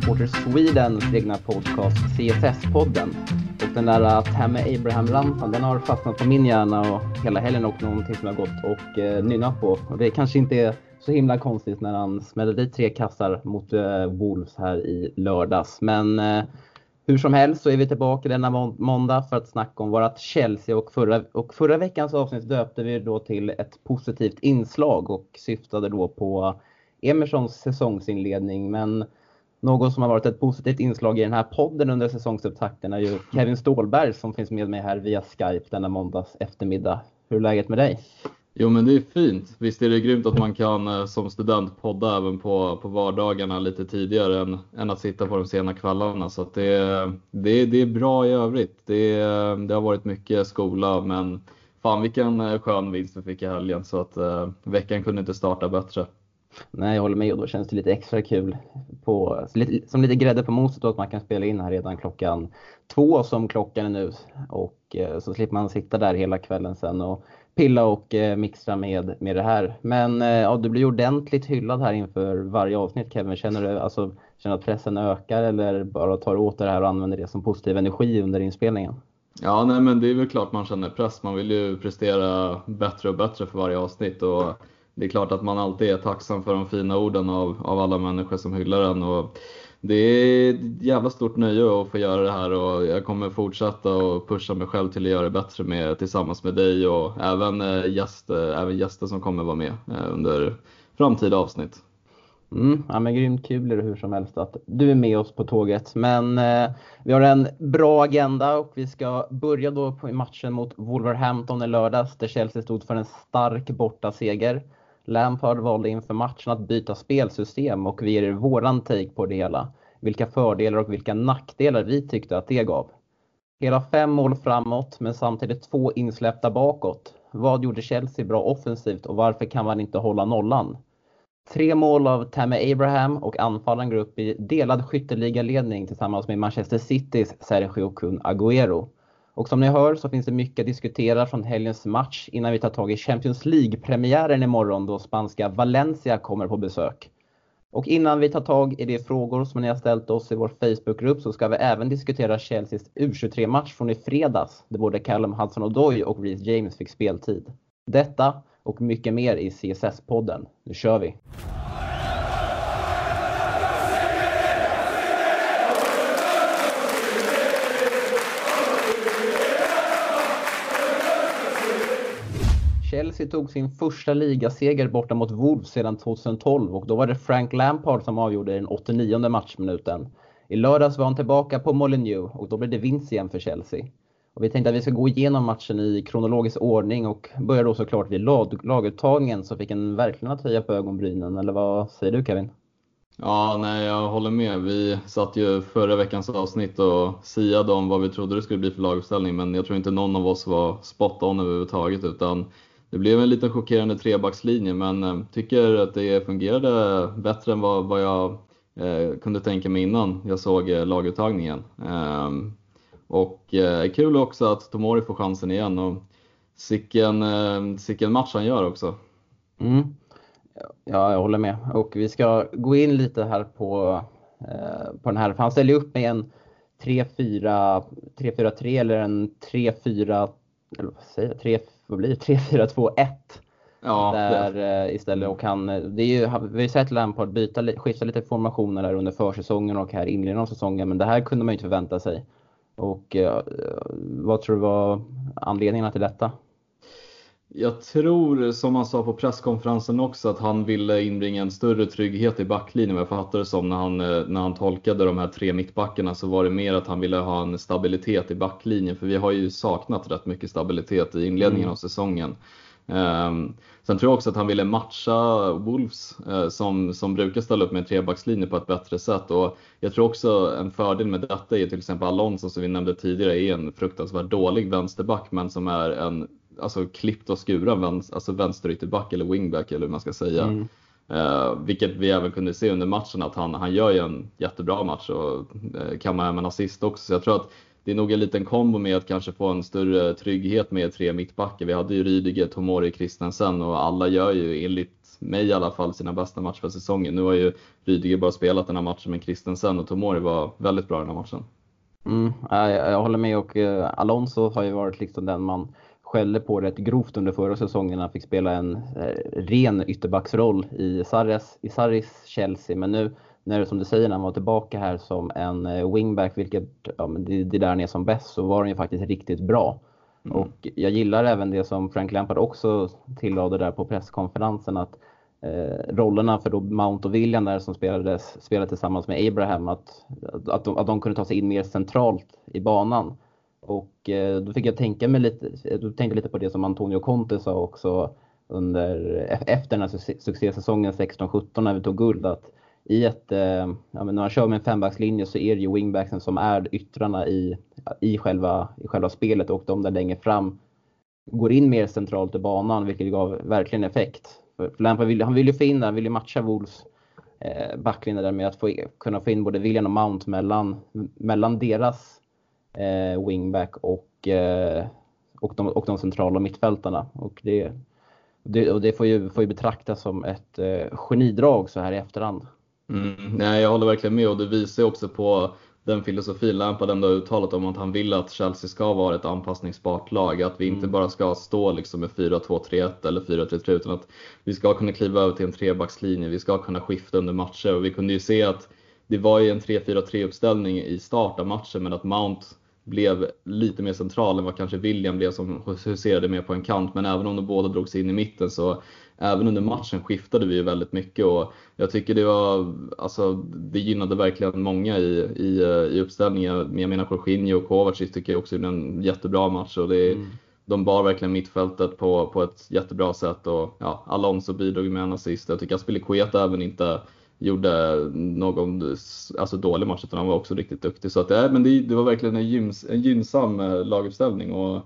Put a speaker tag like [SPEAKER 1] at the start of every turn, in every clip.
[SPEAKER 1] Supporter Swedens egna podcast CSS-podden. Och den där eh, Tammy Abraham-lampan, den har fastnat på min hjärna och hela helgen och någonting som jag gått och eh, nynnat på. Och det kanske inte är så himla konstigt när han smällde dit tre kassar mot eh, Wolves här i lördags. Men eh, hur som helst så är vi tillbaka denna må måndag för att snacka om vårat Chelsea och förra, och förra veckans avsnitt döpte vi då till ett positivt inslag och syftade då på Emersons säsongsinledning. Men någon som har varit ett positivt inslag i den här podden under säsongsupptakten är ju Kevin Ståhlberg som finns med mig här via Skype denna måndags eftermiddag. Hur är läget med dig?
[SPEAKER 2] Jo men det är fint. Visst är det grymt att man kan eh, som student podda även på, på vardagarna lite tidigare än, än att sitta på de sena kvällarna. Så det, det, det är bra i övrigt. Det, det har varit mycket skola men fan vilken eh, skön vinst vi fick i helgen så att eh, veckan kunde inte starta bättre.
[SPEAKER 1] Nej, jag håller med och då känns det lite extra kul på, som lite grädde på moset att man kan spela in här redan klockan två som klockan är nu och eh, så slipper man sitta där hela kvällen sen och pilla och eh, mixa med, med det här. Men eh, ja, du blir ordentligt hyllad här inför varje avsnitt Kevin. Känner du alltså, känner att pressen ökar eller bara tar åt det här och använder det som positiv energi under inspelningen?
[SPEAKER 2] Ja, nej, men det är väl klart man känner press. Man vill ju prestera bättre och bättre för varje avsnitt och det är klart att man alltid är tacksam för de fina orden av, av alla människor som hyllar en. Och det är ett jävla stort nöje att få göra det här och jag kommer fortsätta och pusha mig själv till att göra det bättre med, tillsammans med dig och även, eh, gäster, eh, även gäster som kommer vara med eh, under framtida avsnitt.
[SPEAKER 1] Mm, ja, men grymt kul är det hur som helst att du är med oss på tåget. Men eh, vi har en bra agenda och vi ska börja då på matchen mot Wolverhampton i lördags där Chelsea stod för en stark bortaseger. Lampard valde inför matchen att byta spelsystem och vi ger er våran take på det hela. Vilka fördelar och vilka nackdelar vi tyckte att det gav. Hela fem mål framåt men samtidigt två insläppta bakåt. Vad gjorde Chelsea bra offensivt och varför kan man inte hålla nollan? Tre mål av Tammy Abraham och anfallaren går upp i delad skytteligaledning tillsammans med Manchester Citys Sergio Kun Agüero. Och som ni hör så finns det mycket att diskutera från helgens match innan vi tar tag i Champions League-premiären imorgon då spanska Valencia kommer på besök. Och innan vi tar tag i de frågor som ni har ställt oss i vår Facebookgrupp så ska vi även diskutera Chelseas U23-match från i fredags där både Callum Hudson-Odoi och Reece James fick speltid. Detta och mycket mer i CSS-podden. Nu kör vi! Chelsea tog sin första ligaseger borta mot Wolves sedan 2012 och då var det Frank Lampard som avgjorde den 89 matchminuten. I lördags var han tillbaka på Molineux och då blev det vinst igen för Chelsea. Och vi tänkte att vi ska gå igenom matchen i kronologisk ordning och börjar då såklart vid lag laguttagningen som fick en verkligen att höja på ögonbrynen. Eller vad säger du Kevin?
[SPEAKER 2] Ja, nej, jag håller med. Vi satt ju förra veckans avsnitt och siade om vad vi trodde det skulle bli för laguppställning, men jag tror inte någon av oss var spot on överhuvudtaget, utan det blev en liten chockerande trebackslinje men eh, tycker att det fungerade bättre än vad, vad jag eh, kunde tänka mig innan jag såg eh, laguttagningen. Eh, och eh, kul också att Tomori får chansen igen och sicken, eh, sicken match han gör också.
[SPEAKER 1] Mm. Ja, jag håller med. Och vi ska gå in lite här på, eh, på den här. Han ställer upp med en 3-4-3 eller en 3-4, eller vad säger jag, 3 vad blir det, 3-4-2-1. Ja, där det. istället och han, det är ju, vi har ju sett Lampard byta, skifta lite formationer där under försäsongen och här inledningen av säsongen, men det här kunde man ju inte förvänta sig. Och eh, vad tror du var anledningarna till detta?
[SPEAKER 2] Jag tror, som han sa på presskonferensen också, att han ville inbringa en större trygghet i backlinjen. Vad jag fattar det som när han, eh, när han tolkade de här tre mittbackarna så var det mer att han ville ha en stabilitet i backlinjen. För vi har ju saknat rätt mycket stabilitet i inledningen mm. av säsongen. Um, sen tror jag också att han ville matcha Wolves uh, som, som brukar ställa upp med en trebackslinje på ett bättre sätt. Och jag tror också en fördel med detta är till exempel Alonso som vi nämnde tidigare är en fruktansvärt dålig vänsterback men som är en alltså, klippt och skuren vänster, alltså vänsterytterback eller wingback eller hur man ska säga. Mm. Uh, vilket vi även kunde se under matchen att han, han gör ju en jättebra match och uh, kammar hem en assist också. Så jag tror att det är nog en liten kombo med att kanske få en större trygghet med tre mittbackar. Vi hade ju Rydiger, Tomori, Christensen och alla gör ju enligt mig i alla fall, sina bästa matcher för säsongen. Nu har ju Rydiger bara spelat den här matchen med Christensen och Tomori var väldigt bra i den här matchen.
[SPEAKER 1] Mm, jag, jag håller med och uh, Alonso har ju varit liksom den man skällde på rätt grovt under förra säsongen. Han fick spela en eh, ren ytterbacksroll i Sarris, i Sarris Chelsea. Men nu när som du säger, när han var tillbaka här som en eh, wingback, vilket ja, det, det där han är som bäst, så var han ju faktiskt riktigt bra. Mm. Och jag gillar även det som Frank Lampard också tillade där på presskonferensen att eh, rollerna för då Mount och William där som spelades, spelade tillsammans med Abraham, att, att, de, att de kunde ta sig in mer centralt i banan. Och eh, då fick jag tänka mig lite, då tänkte lite på det som Antonio Conte sa också under, e-, efter den här succésäsongen 16-17 när vi tog guld att i ett, eh, ja, men när man kör med en fembackslinje så är det ju wingbacksen som är yttrarna i, i, själva, i själva spelet och de där längre fram går in mer centralt i banan vilket gav verkligen effekt. För Lampard vill, han vill ju få in, han vill ju matcha Wolves eh, backlinje där med att få, e-, kunna få in både William och Mount mellan, mellan deras eh, wingback och, eh, och, de, och de centrala mittfältarna. Och det, det, och det får, ju, får ju betraktas som ett eh, genidrag så här i efterhand.
[SPEAKER 2] Mm, nej, jag håller verkligen med och det visar också på den filosofin Lampard ändå har uttalat om att han vill att Chelsea ska vara ett anpassningsbart lag. Att vi inte mm. bara ska stå liksom med 4-2-3-1 eller 4-3-3 utan att vi ska kunna kliva över till en trebackslinje. Vi ska kunna skifta under matcher och vi kunde ju se att det var ju en 3-4-3 uppställning i start av matchen men att Mount blev lite mer central än vad kanske William blev som huserade mer på en kant. Men även om de båda drogs in i mitten så även under matchen skiftade vi ju väldigt mycket och jag tycker det var, alltså det gynnade verkligen många i, i, i uppställningen. Jag menar Jorginho och Kovacic tycker jag också gjorde en jättebra match och det, mm. de bar verkligen mittfältet på, på ett jättebra sätt och ja, Alonso bidrog med en assist. Jag tycker Aspilicueta även inte gjorde någon alltså, dålig match utan han var också riktigt duktig. Så att, äh, men det, det var verkligen en, gyms, en gynnsam eh, laguppställning. Och,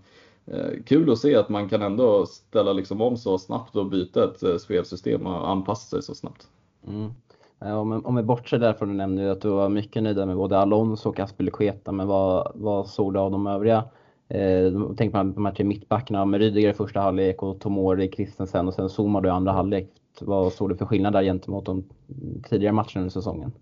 [SPEAKER 2] eh, kul att se att man kan ändå ställa liksom om så snabbt och byta ett spelsystem och anpassa sig så snabbt.
[SPEAKER 1] Mm. Om, om vi bortser därifrån, du nämnde att du var mycket nöjd med både Alonso och Aspelekueta, men vad, vad såg du av de övriga? Eh, tänk på de här tre mittbackarna med Rydiger i första halvlek och Tomori, Kristensen och sen Zuma då i andra halvlek. Vad såg du för skillnad där gentemot de tidigare matcherna under säsongen?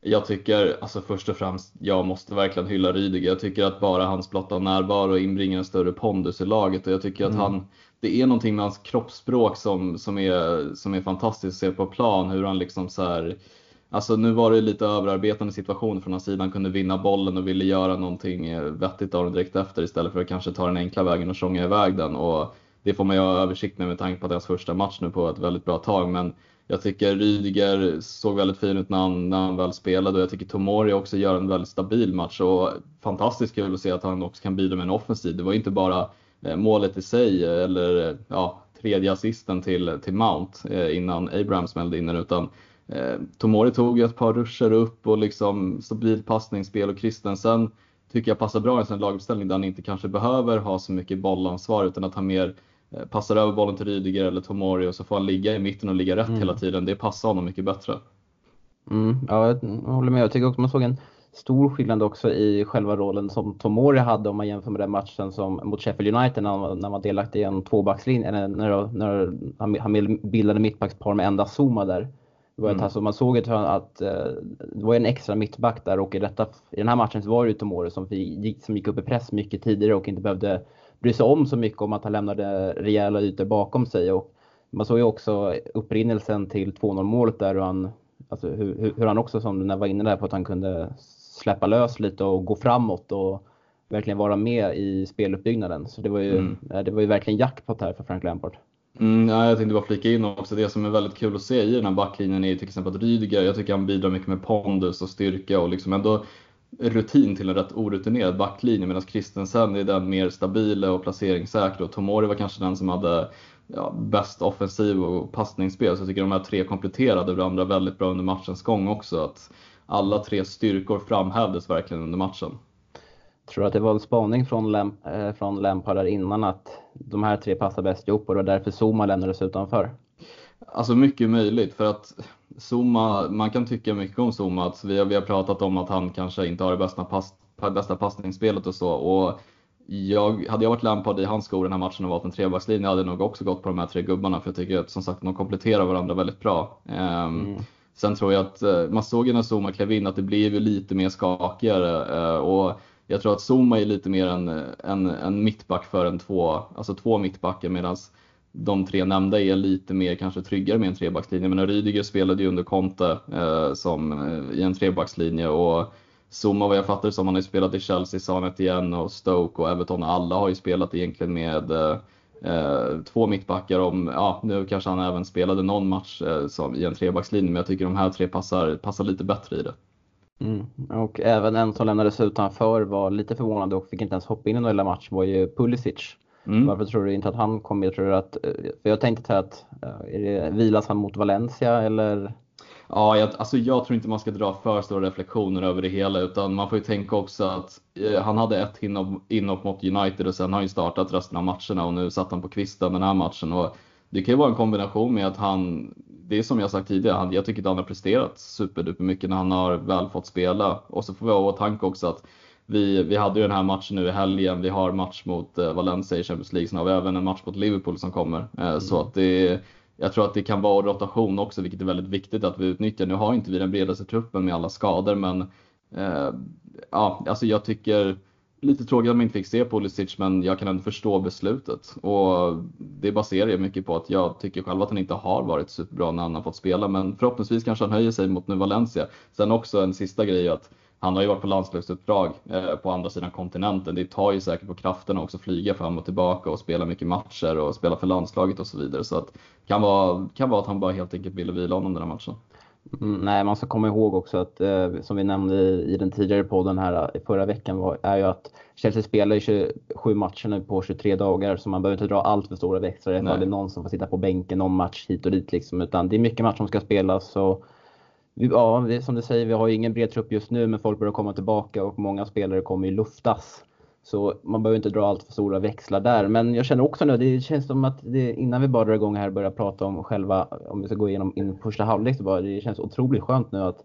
[SPEAKER 2] Jag tycker, alltså först och främst, jag måste verkligen hylla Rydiger. Jag tycker att bara hans blotta närvaro inbringar en större pondus i laget och jag tycker mm. att han, det är någonting med hans kroppsspråk som, som, är, som är fantastiskt att se på plan. Hur han liksom så här, Alltså nu var det lite överarbetande situation från hans sida. Han kunde vinna bollen och ville göra någonting vettigt av den direkt efter istället för att kanske ta den enkla vägen och sjunga iväg den. Och det får man ju ha översikt med med tanke på deras första match nu på ett väldigt bra tag. Men jag tycker Rydiger såg väldigt fin ut när han, när han väl spelade och jag tycker Tomori också gör en väldigt stabil match och fantastiskt kul att se att han också kan bidra med en offensiv. Det var inte bara eh, målet i sig eh, eller eh, ja, tredje assisten till, till Mount innan Abraham smällde in den utan eh, Tomori tog ju ett par ruscher upp och liksom stabilt passningsspel och Kristensen tycker jag passar bra i en sån laguppställning där han inte kanske behöver ha så mycket bollansvar utan att han mer passar över bollen till Rydiger eller Tomori och så får han ligga i mitten och ligga rätt mm. hela tiden. Det passar honom mycket bättre.
[SPEAKER 1] Mm, ja, jag håller med. Jag tycker också man såg en stor skillnad också i själva rollen som Tomori hade om man jämför med den matchen som mot Sheffield United när han, när var delaktig i en tvåbackslinje, när, när, när han, han bildade mittbackspar med enda Zuma där. Det var mm. alltså, man såg att, att eh, det var en extra mittback där och i, detta, i den här matchen så var det ju Tomori som gick, som gick upp i press mycket tidigare och inte behövde bry sig om så mycket om att han lämnade rejäla ytor bakom sig. Och man såg ju också upprinnelsen till 2-0 målet där och han, alltså hur, hur han också som du var inne där på att han kunde släppa lös lite och gå framåt och verkligen vara med i speluppbyggnaden. Så det var ju, mm. det var ju verkligen jackpot här för Frank Lampard.
[SPEAKER 2] Mm, ja, jag tänkte bara flika in också, det som är väldigt kul att se i den här backlinjen är till exempel att Rydiger, jag tycker han bidrar mycket med pondus och styrka och liksom ändå rutin till en rätt orutinerad backlinje medan Christensen är den mer stabila och placeringssäkra och Tomori var kanske den som hade ja, bäst offensiv och passningsspel. Så jag tycker de här tre kompletterade varandra väldigt bra under matchens gång också. Att alla tre styrkor framhävdes verkligen under matchen.
[SPEAKER 1] Tror du att det var en spaning från, Lamp, eh, från Lampard där innan att de här tre passar bäst ihop och det var därför Zuma lämnades utanför?
[SPEAKER 2] Alltså mycket möjligt för att Zuma, man kan tycka mycket om Zuma. Att vi, har, vi har pratat om att han kanske inte har det bästa, pass, bästa passningsspelet och så. Och jag, hade jag varit Lampard i hans skor den här matchen och valt en trebackslinje hade jag nog också gått på de här tre gubbarna för jag tycker att som sagt de kompletterar varandra väldigt bra. Ehm, mm. Sen tror jag att eh, man såg ju när Zuma klev in att det blev ju lite mer skakigare eh, och jag tror att Zuma är lite mer en, en, en mittback för en två, alltså två mittbackar medan de tre nämnda är lite mer kanske tryggare med en trebackslinje. Men Rydiger spelade ju under Conte eh, som, eh, i en trebackslinje och Zuma vad jag fattar som han har ju spelat i Chelsea, Sanet igen och Stoke och Everton. Alla har ju spelat egentligen med eh, eh, två mittbackar. Om, ja, nu kanske han även spelade någon match eh, som, i en trebackslinje men jag tycker de här tre passar, passar lite bättre i det.
[SPEAKER 1] Mm. Och även en som lämnades utanför var lite förvånad och fick inte ens hoppa in i någon match var ju Pulisic. Mm. Varför tror du inte att han kom med? Tror du att, för jag tänkte att, är det, vilas han mot Valencia eller?
[SPEAKER 2] Ja, jag, alltså jag tror inte man ska dra för stora reflektioner över det hela utan man får ju tänka också att eh, han hade ett inhopp mot United och sen har han ju startat resten av matcherna och nu satt han på kvisten den här matchen. Och det kan ju vara en kombination med att han, det är som jag sagt tidigare, han, jag tycker inte han har presterat superduper mycket när han har väl fått spela. Och så får vi ha i åtanke också att vi, vi hade ju den här matchen nu i helgen. Vi har match mot eh, Valencia i Champions League. Sen har vi även en match mot Liverpool som kommer. Eh, mm. Så att det, jag tror att det kan vara rotation också, vilket är väldigt viktigt att vi utnyttjar. Nu har inte vi den bredaste truppen med alla skador, men eh, ja, alltså jag tycker lite tråkigt att man inte fick se Pulisic, men jag kan ändå förstå beslutet. Och det baserar jag mycket på att jag tycker själv att han inte har varit superbra när han har fått spela, men förhoppningsvis kanske han höjer sig mot nu Valencia. Sen också en sista grej att han har ju varit på landslagsuppdrag eh, på andra sidan kontinenten. Det tar ju säkert på krafterna också flyga fram och tillbaka och spela mycket matcher och spela för landslaget och så vidare. Så att kan vara, kan vara att han bara helt enkelt ville vila honom den här matchen.
[SPEAKER 1] Mm, nej, man ska komma ihåg också att eh, som vi nämnde i, i, den tidigare podden här i förra veckan var, är ju att Chelsea spelar 27 matcher nu på 23 dagar så man behöver inte dra allt för stora växlar ifall det är någon som får sitta på bänken någon match hit och dit liksom, utan det är mycket matcher som ska spelas. Och ja, som du säger, vi har ju ingen bred trupp just nu, men folk börjar komma tillbaka och många spelare kommer ju luftas. Så man behöver inte dra allt för stora växlar där. Men jag känner också nu, det känns som att det, innan vi bara drar igång här och börjar prata om själva, om vi ska gå igenom in första halvlek, så bara, det känns otroligt skönt nu att,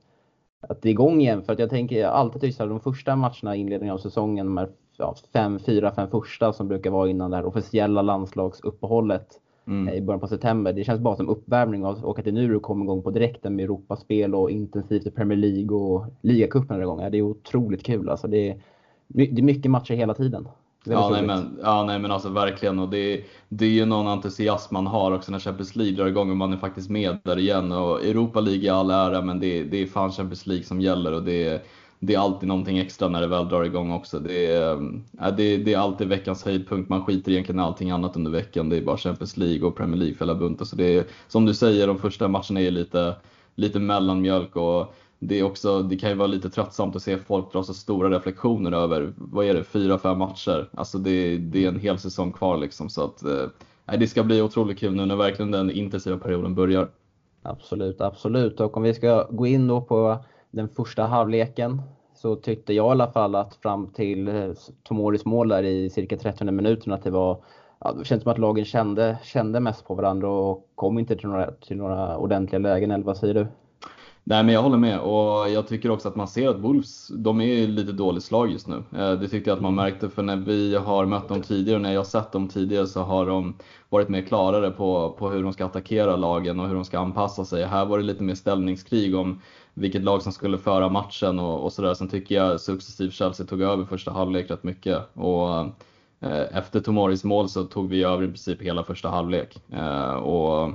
[SPEAKER 1] att det är igång igen. För att jag tänker, jag alltid tyckt att de första matcherna i inledningen av säsongen, de här ja, fem, fyra, fem första som brukar vara innan det här officiella landslagsuppehållet, mm. i början på september. Det känns bara som uppvärmning och att det nu kommer igång på direkten med Europaspel och intensivt i Premier League och ligacupen den gången. Det är otroligt kul alltså. Det är, det är mycket matcher hela tiden.
[SPEAKER 2] Ja nej, men, ja nej men alltså verkligen och det, det är ju någon entusiasm man har också när Champions League drar igång och man är faktiskt med där igen och Europa League är all ära men det, det är fan Champions League som gäller och det, det är alltid någonting extra när det väl drar igång också. Det är, äh, det, det är alltid veckans höjdpunkt. Man skiter egentligen i allting annat under veckan. Det är bara Champions League och Premier League för hela bunten. Så alltså det är, som du säger, de första matcherna är lite, lite mellanmjölk och det, är också, det kan ju vara lite tröttsamt att se folk dra så stora reflektioner över, vad är det, fyra, fem matcher. Alltså det, det är en hel säsong kvar liksom. Så att, äh, det ska bli otroligt kul nu när verkligen den intensiva perioden börjar.
[SPEAKER 1] Absolut, absolut. Och om vi ska gå in då på den första halvleken så tyckte jag i alla fall att fram till eh, Tomoris mål där i cirka 30 minuter att det var Ja, det känns som att lagen kände, kände mest på varandra och kom inte till några, till några ordentliga lägen, eller vad säger du?
[SPEAKER 2] Nej men jag håller med och jag tycker också att man ser att Wolves, de är lite dåligt slag just nu. Eh, det tyckte jag att man märkte för när vi har mött dem tidigare och när jag sett dem tidigare så har de varit mer klarare på, på hur de ska attackera lagen och hur de ska anpassa sig. Här var det lite mer ställningskrig om vilket lag som skulle föra matchen och, och sådär. Sen tycker jag successivt Chelsea tog över första halvlek rätt mycket. Och, eh, efter Tomoris mål så tog vi över i princip hela första halvlek. Eh, och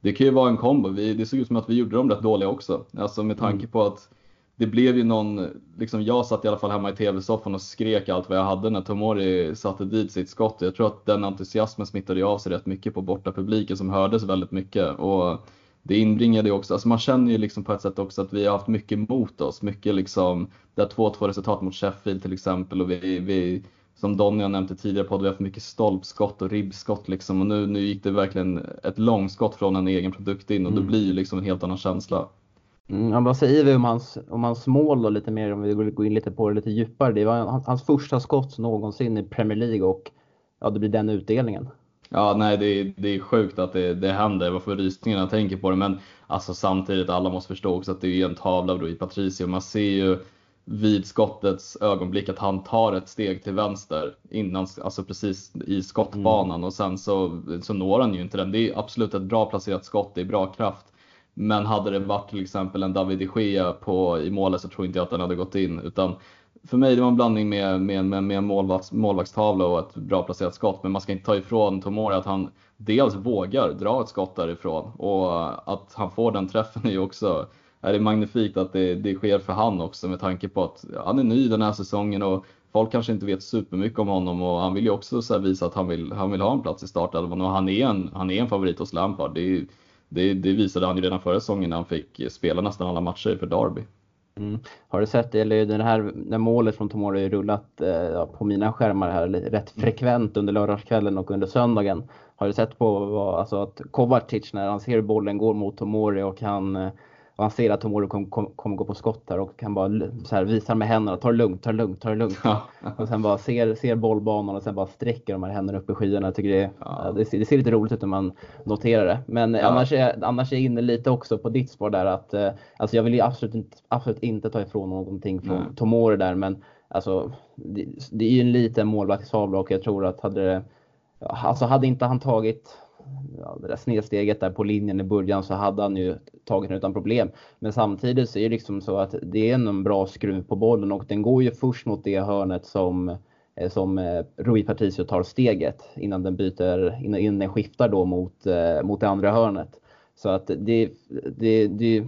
[SPEAKER 2] det kan ju vara en kombo. Vi, det såg ut som att vi gjorde dem rätt dåliga också. Alltså med tanke mm. på att det blev ju någon, liksom jag satt i alla fall hemma i tv-soffan och skrek allt vad jag hade när Tomori satte dit sitt skott. Jag tror att den entusiasmen smittade av sig rätt mycket på borta publiken som hördes väldigt mycket. Och det inbringade ju också, alltså man känner ju liksom på ett sätt också att vi har haft mycket mot oss. Mycket liksom, det har 2-2 resultat mot Sheffield till exempel och vi, vi som Donny har nämnt tidigare på, vi har haft mycket stolpskott och ribbskott liksom och nu, nu gick det verkligen ett långskott från en egen produkt in och mm. då blir ju liksom en helt annan känsla.
[SPEAKER 1] Mm, vad säger vi om hans, om hans mål då lite mer, om vi vill gå in lite på det lite djupare. Det var hans, hans första skott någonsin i Premier League och ja, det blir den utdelningen.
[SPEAKER 2] Ja, nej, det är, det är sjukt att det, det händer. Jag får rysningar när jag tänker på det. Men alltså, samtidigt, alla måste förstå också att det är en tavla bredvid Patricio. Man ser ju vid skottets ögonblick att han tar ett steg till vänster innan, alltså precis i skottbanan mm. och sen så, så når han ju inte den. Det är absolut ett bra placerat skott, det är bra kraft. Men hade det varit till exempel en David de Gea på, i målet så tror inte jag att den hade gått in. Utan för mig det var en blandning med, med, med, med en målvakts, målvaktstavla och ett bra placerat skott. Men man ska inte ta ifrån Tomori att han dels vågar dra ett skott därifrån och att han får den träffen är ju också är det magnifikt att det, det sker för han också med tanke på att han är ny den här säsongen och folk kanske inte vet supermycket om honom och han vill ju också så visa att han vill, han vill ha en plats i startelvan och han är en, han är en favorit hos Lampard. Det, det, det visade han ju redan förra säsongen när han fick spela nästan alla matcher för Derby.
[SPEAKER 1] Mm. Har du sett, eller det här det målet från Tomori har rullat eh, på mina skärmar här rätt mm. frekvent under lördagskvällen och under söndagen. Har du sett på vad, alltså att Kovacic när han ser bollen går mot Tomori och han eh, och han ser att Tomori kommer kom, kom gå på skott där och kan bara så här, visar med händerna, ta det lugnt, ta det lugnt, ta det lugnt. Ja. och sen bara ser, ser bollbanan och sen bara sträcker de här händerna upp i skyarna. Jag tycker det, ja. det, ser, det, ser, lite roligt ut när man noterar det. Men ja. annars, är, annars är jag inne lite också på ditt spår där att eh, alltså jag vill ju absolut inte, absolut inte ta ifrån någonting från mm. Tomori där men alltså det, det är ju en liten målvaktsfavla och jag tror att hade det, alltså hade inte han tagit ja, det där snedsteget där på linjen i början så hade han ju tagit den utan problem. Men samtidigt så är det liksom så att det är en bra skruv på bollen och den går ju först mot det hörnet som eh, som eh, Rui Patricio tar steget innan den byter, innan, innan den skiftar då mot, eh, mot det andra hörnet. Så att det, det, det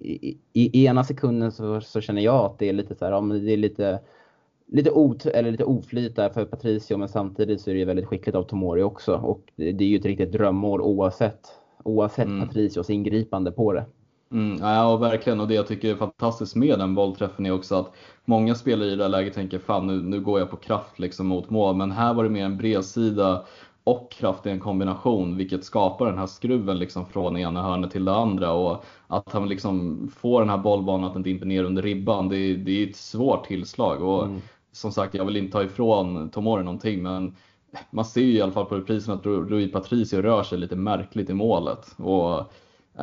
[SPEAKER 1] i, i, ena sekunden så, så, känner jag att det är lite så här, ja, men det är lite lite, ot eller lite oflyt där för Patricio men samtidigt så är det väldigt skickligt av Tomori också och det är ju ett riktigt drömmål oavsett, oavsett mm. Patricios ingripande på det.
[SPEAKER 2] Mm, ja, verkligen. Och det jag tycker är fantastiskt med den bollträffen är också att många spelare i det här läget tänker fan nu, nu går jag på kraft liksom mot mål. Men här var det mer en bredsida och kraft i en kombination vilket skapar den här skruven liksom från ena hörnet till det andra och att han liksom får den här bollbanan att den dimper ner under ribban det är, det är ett svårt tillslag och mm som sagt, jag vill inte ta ifrån Tomori någonting, men man ser ju i alla fall på reprisen att Rui Patricio rör sig lite märkligt i målet. Och,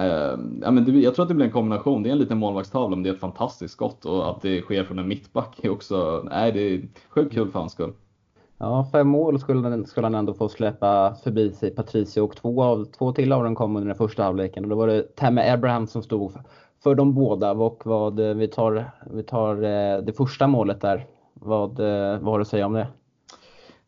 [SPEAKER 2] eh, ja, men det, jag tror att det blir en kombination. Det är en liten målvaktstavla, men det är ett fantastiskt skott och att det sker från en mittback är också, nej det är sjukt kul för hans skull.
[SPEAKER 1] Ja, fem mål skulle, skulle han ändå få släppa förbi sig Patricio och två, av, två till av dem kom under den första halvleken. Och då var det Tamme Abraham som stod för, för de båda och vad vi tar, vi tar eh, det första målet där vad, eh, vad har du att säga om det?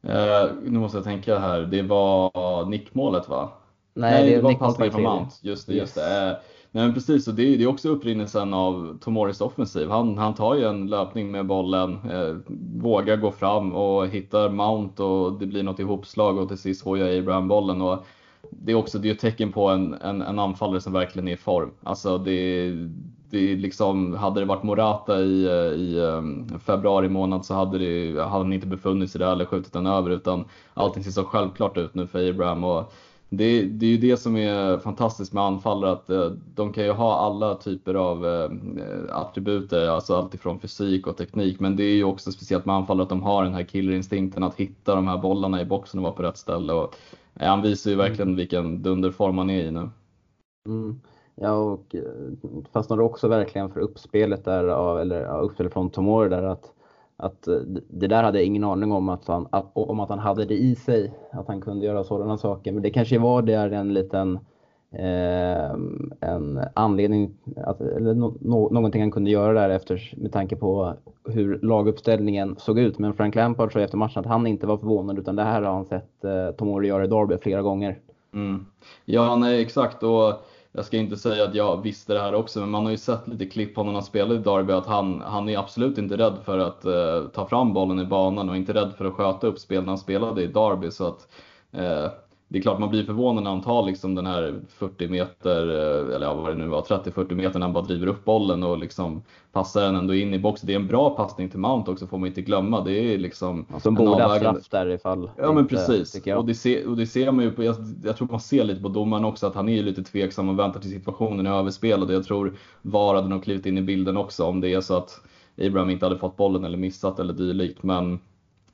[SPEAKER 2] Uh, nu måste jag tänka här. Det var nickmålet va?
[SPEAKER 1] Nej, Nej det, det
[SPEAKER 2] var passningen från Mount. Just det, just det. Uh, Nej men precis, och det, är, det är också upprinnelsen av Tomoris offensiv. Han, han tar ju en löpning med bollen, eh, vågar gå fram och hittar Mount och det blir något ihopslag och till sist jag Abraham bollen. Och det är också det är ett tecken på en, en, en anfallare som verkligen är i form. Alltså det, det liksom, hade det varit Morata i, eh, i ehm, februari månad så hade, det, hade han inte befunnit sig där eller skjutit den över utan allting ser så självklart ut nu för Abraham. Och det, det är ju det som är fantastiskt med anfallare att eh, de kan ju ha alla typer av attribut, attributer, alltså ifrån fysik och teknik. Men det är ju också speciellt med anfallare att de har den här killerinstinkten att hitta de här bollarna i boxen och vara på rätt ställe. Och, han visar ju verkligen vilken dunderform han är i nu.
[SPEAKER 1] Mm. Ja, och eh, fastnade också verkligen för uppspelet där, eller ja, uppspelet från Tomori där att, att eh, det där hade jag ingen aning om att, han, att, om att han hade det i sig, att han kunde göra sådana saker. Men det kanske var där en liten eh, en anledning, att, eller no, någonting han kunde göra där efter, med tanke på hur laguppställningen såg ut. Men Frank Lampard sa efter matchen att han inte var förvånad utan det här har han sett eh, Tomori göra i Derby flera gånger.
[SPEAKER 2] Mm. Ja, nej exakt. Och jag ska inte säga att jag visste det här också, men man har ju sett lite klipp på när han spelar i Derby att han, han är absolut inte rädd för att eh, ta fram bollen i banan och inte rädd för att sköta upp spel när han spelade i Derby. Så att, eh, det är klart man blir förvånad när han tar liksom den här 40 meter, eh, eller ja, vad det nu var, 30-40 meter när han bara driver upp bollen och liksom passar den ändå in i boxen. Det är en bra passning till Mount också får man inte glömma. Det är liksom
[SPEAKER 1] ja, Som borde ha straff där ifall
[SPEAKER 2] Ja men precis. Och det, ser, och det ser man ju på, jag, jag, tror man ser lite på domaren också att han är lite tveksam och väntar till situationen är överspelad. Jag tror VAR hade nog klivit in i bilden också om det är så att Abraham inte hade fått bollen eller missat eller dylikt. Men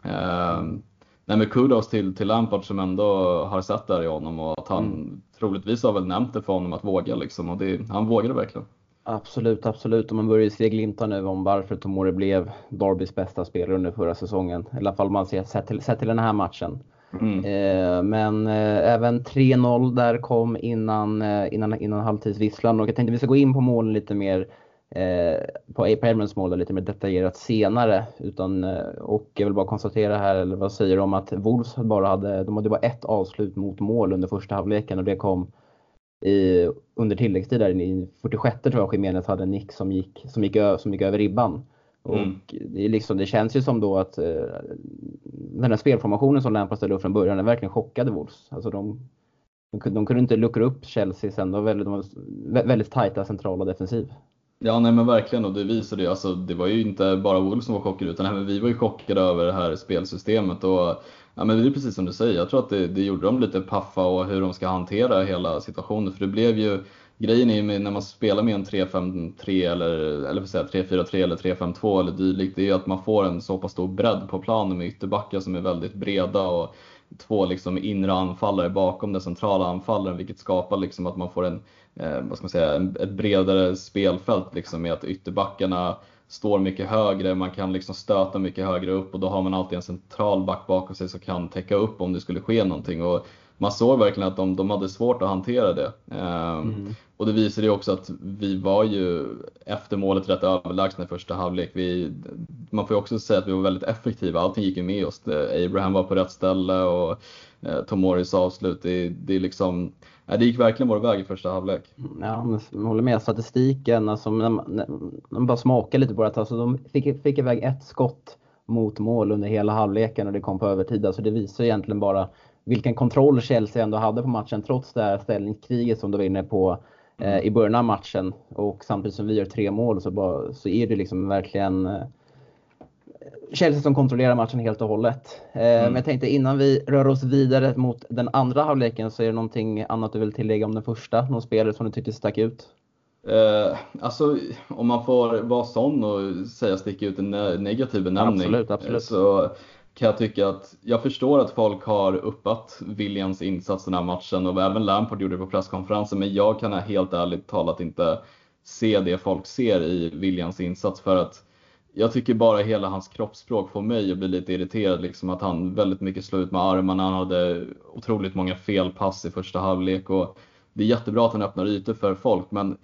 [SPEAKER 2] eh, Nej men kudos till, till Lampard som ändå har sett det här i honom och att han mm. troligtvis har väl nämnt det för honom att våga liksom och det, han vågade verkligen.
[SPEAKER 1] Absolut, absolut. Och man börjar se glimtar nu om varför Tomori blev Darbys bästa spelare under förra säsongen. I alla fall man ser sett till, sett till den här matchen. Mm. Eh, men eh, även 3-0 där kom innan, eh, innan, innan halvtidsvisslan och jag tänkte vi ska gå in på målen lite mer på, på Edmunds mål lite mer detaljerat senare. Utan, eh, och jag vill bara konstatera här, eller vad säger du om att Wolves bara hade, de hade bara ett avslut mot mål under första halvleken och det kom i, under tilläggstid där i 46 tror jag Jiménez hade en nick som gick, som gick, som gick över ribban. Och mm. det, är liksom, det känns ju som då att eh, den här spelformationen som Lampard ställde upp från början, den verkligen chockade Wolves. Alltså de, de, de kunde inte luckra upp Chelsea sen, de var väldigt, de var väldigt tajta centrala defensiv.
[SPEAKER 2] Ja, nej men verkligen och det visade ju, alltså det var ju inte bara Wolves som var chockade utan även vi var ju chockade över det här spelsystemet och ja men det är precis som du säger, jag tror att det, det gjorde dem lite paffa och hur de ska hantera hela situationen för det blev ju Grejen är ju när man spelar med en 3-5-3 eller, eller 3-4-3 eller 3-5-2 eller dylikt, det är ju att man får en så pass stor bredd på planen med ytterbackar som är väldigt breda och två liksom inre anfallare bakom den centrala anfallaren vilket skapar liksom att man får en, eh, vad ska man säga, ett bredare spelfält liksom med att ytterbackarna står mycket högre, man kan liksom stöta mycket högre upp och då har man alltid en central back bakom sig som kan täcka upp om det skulle ske någonting. Och man såg verkligen att de, de hade svårt att hantera det. Ehm, mm. Och det visade ju också att vi var ju efter målet rätt överlägsna i första halvlek. Vi, man får ju också säga att vi var väldigt effektiva, allting gick ju med oss. Abraham var på rätt ställe och eh, Tomoris avslut, det, det är liksom det gick verkligen vår väg i första halvlek.
[SPEAKER 1] Mm, ja, jag håller med. Statistiken, alltså, när man, när man bara smakar lite på det. Alltså, de fick, fick iväg ett skott mot mål under hela halvleken och det kom på övertid. Alltså, det visar egentligen bara vilken kontroll Chelsea ändå hade på matchen trots det här ställningskriget som de var inne på eh, i början av matchen. Och samtidigt som vi gör tre mål så, bara, så är det liksom verkligen eh, Chelsea som kontrollerar matchen helt och hållet. Eh, mm. Men jag tänkte innan vi rör oss vidare mot den andra halvleken så är det någonting annat du vill tillägga om den första? Någon spelare som du tyckte stack ut?
[SPEAKER 2] Eh, alltså om man får vara sån och säga sticka ut en negativ benämning.
[SPEAKER 1] Absolut, absolut.
[SPEAKER 2] Så kan jag tycka att jag förstår att folk har uppat Williams insats den här matchen och även Lampard gjorde det på presskonferensen men jag kan helt ärligt talat inte se det folk ser i Williams insats för att jag tycker bara hela hans kroppsspråk får mig att bli lite irriterad. Liksom att han väldigt mycket slår ut med armarna. Han hade otroligt många felpass i första halvlek. Och det är jättebra att han öppnar ytor för folk, men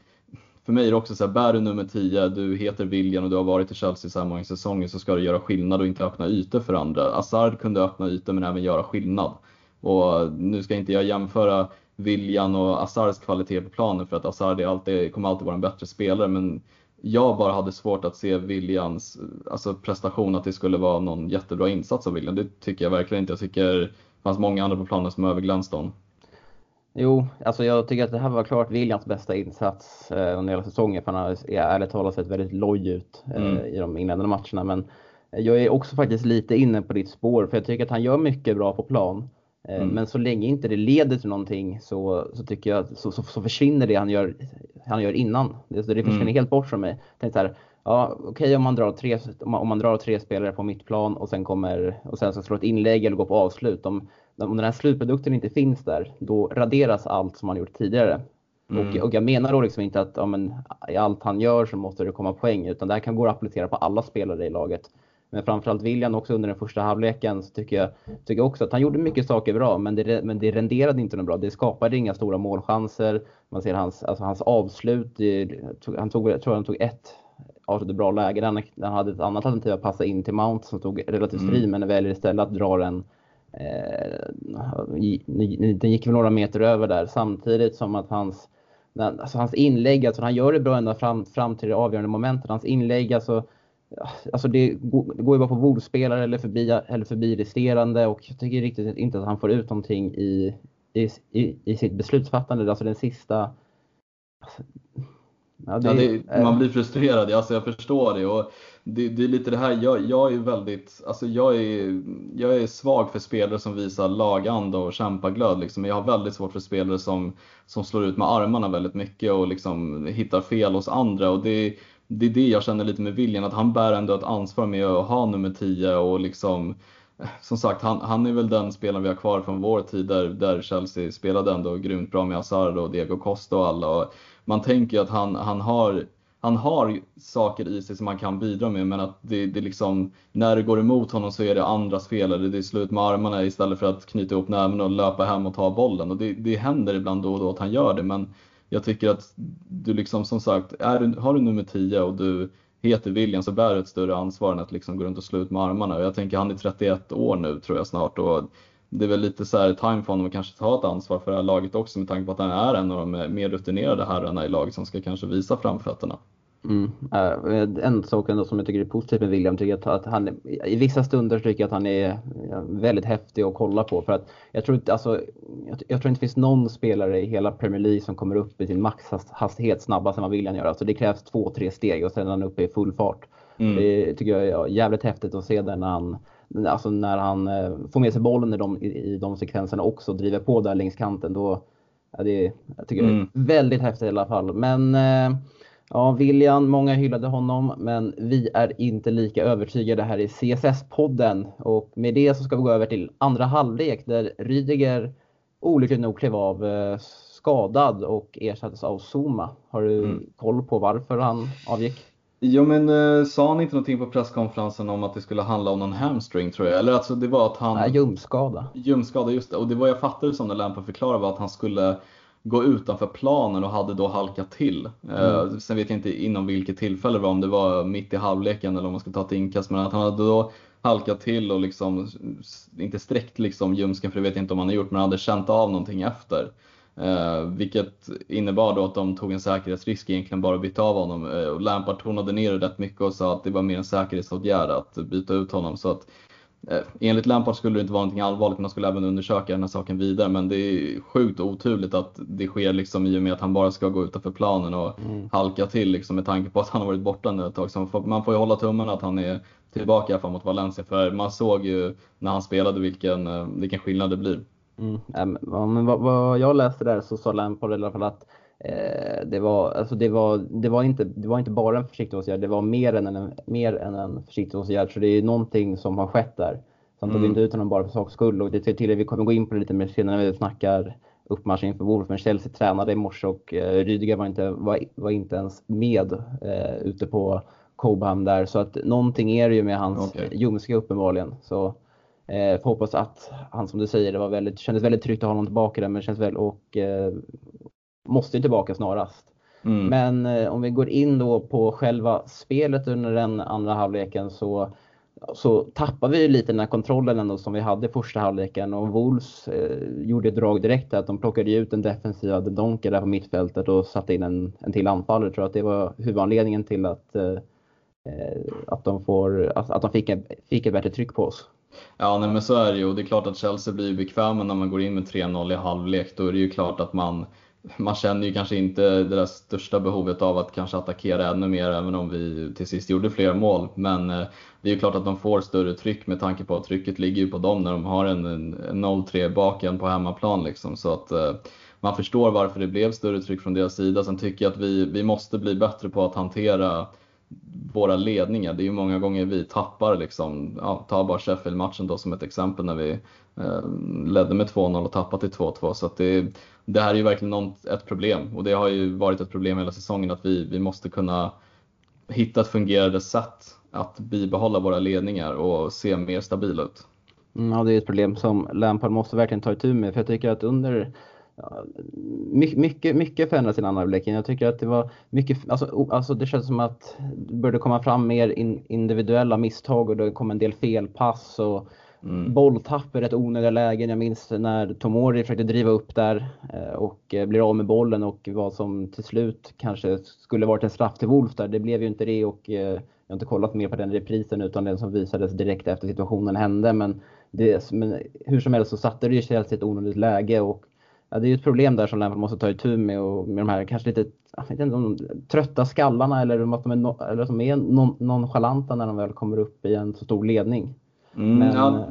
[SPEAKER 2] för mig är det också så här, bär du nummer 10, du heter William och du har varit i Chelsea så här många säsonger så ska du göra skillnad och inte öppna ytor för andra. Assard kunde öppna ytor men även göra skillnad. Och nu ska inte jag jämföra William och Assards kvalitet på planen för att Assard alltid, kommer alltid vara en bättre spelare men jag bara hade svårt att se Williams alltså prestation, att det skulle vara någon jättebra insats av William. Det tycker jag verkligen inte. Jag tycker det fanns många andra på planen som överglänste honom.
[SPEAKER 1] Jo, alltså jag tycker att det här var klart Williams bästa insats eh, under hela säsongen. För han har ärligt talat sett väldigt loj ut eh, mm. i de inledande matcherna. Men jag är också faktiskt lite inne på ditt spår, för jag tycker att han gör mycket bra på plan. Eh, mm. Men så länge inte det leder till någonting så, så tycker jag så, så, så försvinner det han gör, han gör innan. Det, det försvinner mm. helt bort från mig. Tänkte så här, ja, okej okay, om, man drar tre, om, man, om man drar tre spelare på mittplan och sen kommer och sen så slår ett inlägg eller går på avslut. Om, om den här slutprodukten inte finns där, då raderas allt som man gjort tidigare. Mm. Och, och, jag menar då liksom inte att ja, men, i allt han gör så måste det komma poäng, utan det här kan gå att applicera på alla spelare i laget. Men framförallt William också under den första halvleken så tycker jag, tycker jag också att han gjorde mycket saker bra, men det, men det renderade inte något bra. Det skapade inga stora målchanser. Man ser hans, alltså hans avslut. Han tog, jag tror han tog ett avslut bra läge. Han, han hade ett annat alternativ att passa in till Mount som tog relativt fri, mm. men väljer istället att dra den eh, den gick väl några meter över där samtidigt som att hans Alltså hans inlägg, alltså han gör det bra ända fram, fram till det avgörande momentet. Hans inlägg, alltså Alltså det går ju bara på bordspelare eller förbi, eller förbi resterande och jag tycker riktigt inte att han får ut någonting i, i, i, i sitt beslutsfattande. Alltså den sista...
[SPEAKER 2] Alltså, ja, det, ja, det, man blir frustrerad, alltså jag förstår det. Och det, det är lite det här, jag, jag är väldigt, alltså jag är, jag är svag för spelare som visar laganda och kämpaglöd. Liksom. Jag har väldigt svårt för spelare som, som slår ut med armarna väldigt mycket och liksom hittar fel hos andra. Och det det är det jag känner lite med William, att han bär ändå ett ansvar med att ha nummer 10 och liksom som sagt, han, han är väl den spelaren vi har kvar från vår tid där, där Chelsea spelade ändå grymt bra med Hazard och Diego Costa och alla. Och man tänker att han, han, har, han har saker i sig som han kan bidra med men att det, det liksom, när det går emot honom så är det andras fel eller Det är slut med armarna istället för att knyta ihop näven och löpa hem och ta bollen. Och det, det händer ibland då och då att han gör det men jag tycker att du liksom som sagt, är, har du nummer 10 och du heter William så bär du ett större ansvar än att liksom gå runt och slå ut med armarna. Jag tänker han är 31 år nu tror jag snart och det är väl lite så här time för honom att kanske ta ett ansvar för det här laget också med tanke på att han är en av de mer rutinerade herrarna i laget som ska kanske visa framfötterna.
[SPEAKER 1] Mm. Uh, en sak ändå som jag tycker är positivt med William, tycker jag att han i vissa stunder tycker jag att han är väldigt häftig att kolla på. För att jag tror inte, alltså, jag, jag tror inte det finns någon spelare i hela Premier League som kommer upp i sin maxhastighet snabbast än vad William gör. Alltså det krävs två, tre steg och sen är han uppe i full fart. Mm. Det tycker jag är jävligt häftigt att se där när han, alltså när han eh, får med sig bollen i de, i, de sekvenserna också och driver på där längs kanten. Då, ja, det, jag tycker mm. det är väldigt häftigt i alla fall. Men eh, Ja, William, många hyllade honom, men vi är inte lika övertygade här i CSS-podden. Och med det så ska vi gå över till andra halvlek där Rydiger olyckligt nog klev av eh, skadad och ersattes av Zuma. Har du mm. koll på varför han avgick?
[SPEAKER 2] Jo men eh, sa han inte någonting på presskonferensen om att det skulle handla om någon hamstring tror jag? Eller alltså det var att han...
[SPEAKER 1] Nej, ljumskada.
[SPEAKER 2] Ljumskada, just det. Och det var jag fattade som när Lampard förklarade var att han skulle gå utanför planen och hade då halkat till. Eh, mm. sen vet jag inte inom vilket tillfälle det var, om det var mitt i halvleken eller om man ska ta ett inkast, men att han hade då halkat till och liksom, inte sträckt liksom ljumsken, för det vet jag inte om han har gjort, men hade känt av någonting efter. Eh, vilket innebar då att de tog en säkerhetsrisk egentligen bara att byta av honom. Eh, och Lampard tonade ner det rätt mycket och sa att det var mer en säkerhetsåtgärd att byta ut honom. Så att enligt Lampard skulle det inte vara någonting allvarligt, man skulle även undersöka den här saken vidare. Men det är sjukt oturligt att det sker liksom i och med att han bara ska gå utanför planen och mm. halka till liksom med tanke på att han har varit borta nu ett tag. Så man får ju hålla tummarna att han är tillbaka i mot Valencia. För man såg ju när han spelade vilken, eh, vilken skillnad det blir.
[SPEAKER 1] Mm. Ja, men vad, vad, jag läste där så sa Lampard i alla fall att Eh, det, var, alltså det, var, det, var inte, det var inte bara en försiktighetsåtgärd, det var mer än en, mer än en försiktighetsåtgärd. Så det är någonting som har skett där. Han tog mm. inte ut honom bara för sakens skull. Och det till vi kommer gå in på det lite mer senare när vi snackar uppmarsch inför Wolf. Men Chelsea tränade i morse och eh, Rydiger var inte, var, var inte ens med eh, ute på Cobham där. Så att någonting är det ju med hans okay. ljumske uppenbarligen. Så eh, får hoppas att han som du säger, det var väldigt, kändes väldigt tryggt att ha honom tillbaka där. Men känns väl och eh, måste tillbaka snarast. Mm. Men eh, om vi går in då på själva spelet under den andra halvleken så, så tappar vi lite den här kontrollen ändå som vi hade i första halvleken och Wolves eh, gjorde ett drag direkt att de plockade ut den defensiva Donker där på mittfältet och satte in en, en till anfallare. Jag tror att det var huvudanledningen till att, eh, eh att de, får, att, att de fick, en, fick ett bättre tryck på oss.
[SPEAKER 2] Ja, nej, men så är det ju och det är klart att Chelsea blir bekväma när man går in med 3-0 i halvlek. Då är det ju klart att man man känner ju kanske inte det där största behovet av att kanske attackera ännu mer, även om vi till sist gjorde fler mål. Men eh, det är ju klart att de får större tryck med tanke på att trycket ligger ju på dem när de har en, en 0-3 baken på hemmaplan. Liksom. Så att eh, man förstår varför det blev större tryck från deras sida. Sen tycker jag att vi, vi måste bli bättre på att hantera våra ledningar. Det är ju många gånger vi tappar liksom, ja, ta bara Sheffield-matchen då som ett exempel när vi eh, ledde med 2-0 och tappade till 2-2. Så att det, det här är ju verkligen något, ett problem och det har ju varit ett problem hela säsongen att vi, vi måste kunna hitta ett fungerande sätt att bibehålla våra ledningar och se mer stabila ut.
[SPEAKER 1] Mm, ja, det är ett problem som Lampard måste verkligen ta itu med. För jag tycker att under ja, mycket, mycket förändras i den andra blicken. Jag tycker att det var mycket, alltså, alltså det känns som att det började komma fram mer in, individuella misstag och det kom en del felpass och Mm. Bolltapp i rätt onödiga lägen. Jag minns när Tomori försökte driva upp där eh, och eh, blir av med bollen och vad som till slut kanske skulle varit en straff till Wolf där. Det blev ju inte det och eh, jag har inte kollat mer på den reprisen utan den som visades direkt efter situationen hände. Men, det, men hur som helst så satte det ju Chelsea i ett onödigt läge och ja, det är ju ett problem där som Lampard måste ta itu med och med de här kanske lite jag vet inte, de trötta skallarna eller att de är, no, eller som är non, nonchalanta när de väl kommer upp i en så stor ledning.
[SPEAKER 2] Mm, Men, ja,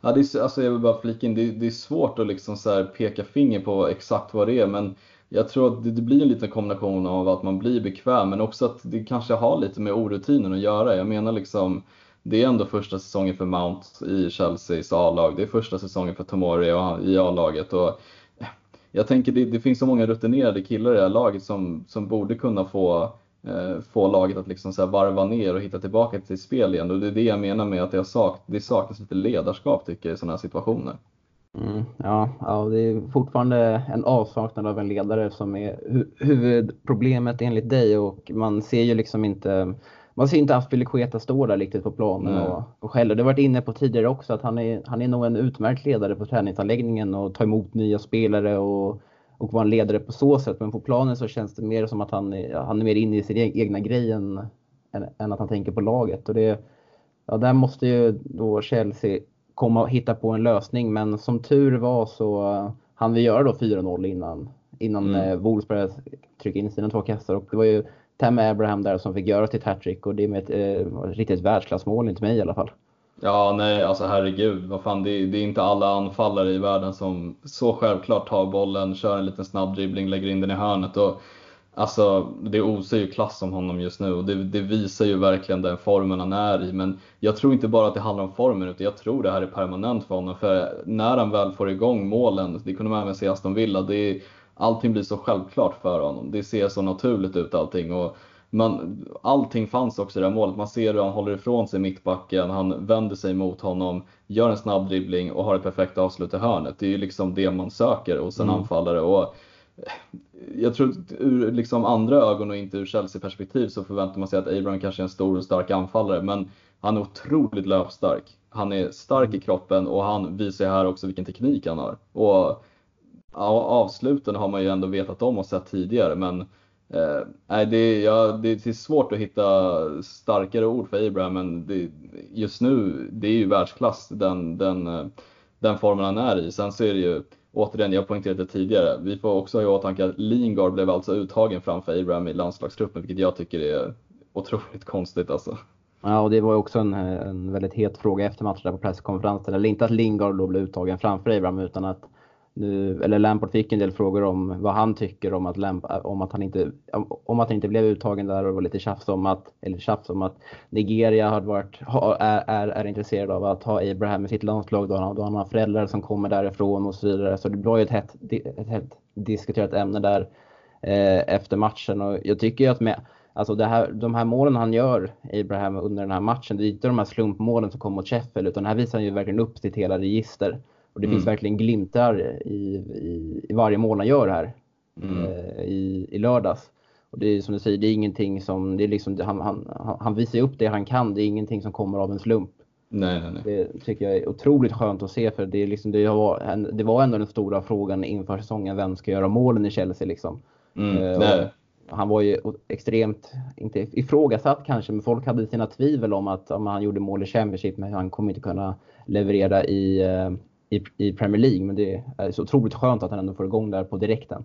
[SPEAKER 2] ja, det är, alltså jag vill bara flika in, det, det är svårt att liksom så peka finger på exakt vad det är men jag tror att det, det, blir en liten kombination av att man blir bekväm men också att det kanske har lite med orutinen att göra. Jag menar liksom det är ändå första säsongen för Mount i Chelseas A-lag. Det är första säsongen för Tomori i A-laget. Och jag tänker det, det finns så många rutinerade killar i det här laget som, som borde kunna få få laget att liksom så varva ner och hitta tillbaka till spel igen. Och det är det jag menar med att det, sak, det saknas lite ledarskap tycker jag i sådana här situationer.
[SPEAKER 1] Mm, ja, ja, det är fortfarande en avsaknad av en ledare som är hu huvudproblemet enligt dig och man ser ju liksom inte man ser inte Aspilicueta stå där riktigt på planen och, och skäller. Det har varit inne på tidigare också att han är, han är nog en utmärkt ledare på träningsanläggningen och tar emot nya spelare och, och vara en ledare på så sätt. Men på planen så känns det mer som att han är, han är mer inne i sin egna grej än, än, än, att han tänker på laget. Och det, ja, där måste ju då Chelsea komma och hitta på en lösning. Men som tur var så uh, han vi göra då 4-0 innan, innan mm. uh, Wolves började trycka in sina två kassar. Och det var ju Tam Abraham där som fick göra sitt hattrick och det med ett uh, riktigt världsklassmål, inte mig i alla fall.
[SPEAKER 2] Ja, nej, alltså herregud. Vad fan, det, är, det är inte alla anfallare i världen som så självklart tar bollen, kör en liten snabb dribbling, lägger in den i hörnet. Och, alltså, det osar ju klass om honom just nu och det, det, visar ju verkligen den formen han är i. Men jag tror inte bara att det handlar om formen utan jag tror det här är permanent för honom. För när han väl får igång målen, det kunde man även se i Aston Villa, det är, allting blir så självklart för honom. Det ser så naturligt ut allting. Och man, allting fanns också i det här målet. Man ser hur han håller ifrån sig mittbacken, han vänder sig mot honom, gör en snabb dribbling och har ett perfekt avslut i hörnet. Det är ju liksom det man söker hos en mm. anfallare. Och jag tror ur liksom andra ögon och inte ur Chelsea-perspektiv så förväntar man sig att Abraham kanske är en stor och stark anfallare, men han är otroligt löpstark. Han är stark i mm. kroppen och han visar här också vilken teknik han har. Och avsluten har man ju ändå vetat om och sett tidigare, men Eh, nej, det, ja, det är svårt att hitta starkare ord för Abraham, men det, just nu, det är ju världsklass den, den, eh, den formen han är i. Sen så är det ju, återigen, jag poängterade det tidigare, vi får också ha i åtanke att Lingard blev alltså uttagen framför Abraham i landslagstruppen, vilket jag tycker är otroligt konstigt alltså.
[SPEAKER 1] Ja, och det var också en, en väldigt het fråga efter matchen på presskonferensen. Eller inte att Lingard då blev uttagen framför Abraham, utan att nu, eller Lampard fick en del frågor om vad han tycker om att, Lamp, om att, han, inte, om att han inte blev uttagen där och det var lite tjafs om att, eller tjafs om att Nigeria har varit, är, är, är intresserad av att ha Abraham i sitt landslag då han, då han har föräldrar som kommer därifrån och så vidare. Så det var ju ett hett, ett hett diskuterat ämne där eh, efter matchen och jag tycker ju att med Alltså det här, de här målen han gör, Abraham, under den här matchen, det är inte de här slumpmålen som kom mot Sheffield utan här visar han ju verkligen upp sitt hela register. Och det mm. finns verkligen glimtar i, i, i, varje mål han gör här mm. eh, i, i lördags. Och det är som du säger, det är ingenting som, det är liksom, han, han, han visar upp det han kan, det är ingenting som kommer av en slump.
[SPEAKER 2] Nej, nej, nej.
[SPEAKER 1] Det tycker jag är otroligt skönt att se för det, är liksom, det, var, det var ändå den stora frågan inför säsongen, vem ska göra målen i Chelsea liksom?
[SPEAKER 2] Mm, eh,
[SPEAKER 1] han var ju extremt, inte ifrågasatt kanske, men folk hade sina tvivel om att om han gjorde mål i Championship, men han kommer inte kunna leverera i, eh, i, i Premier League. Men det är så otroligt skönt att han ändå får igång där på direkten.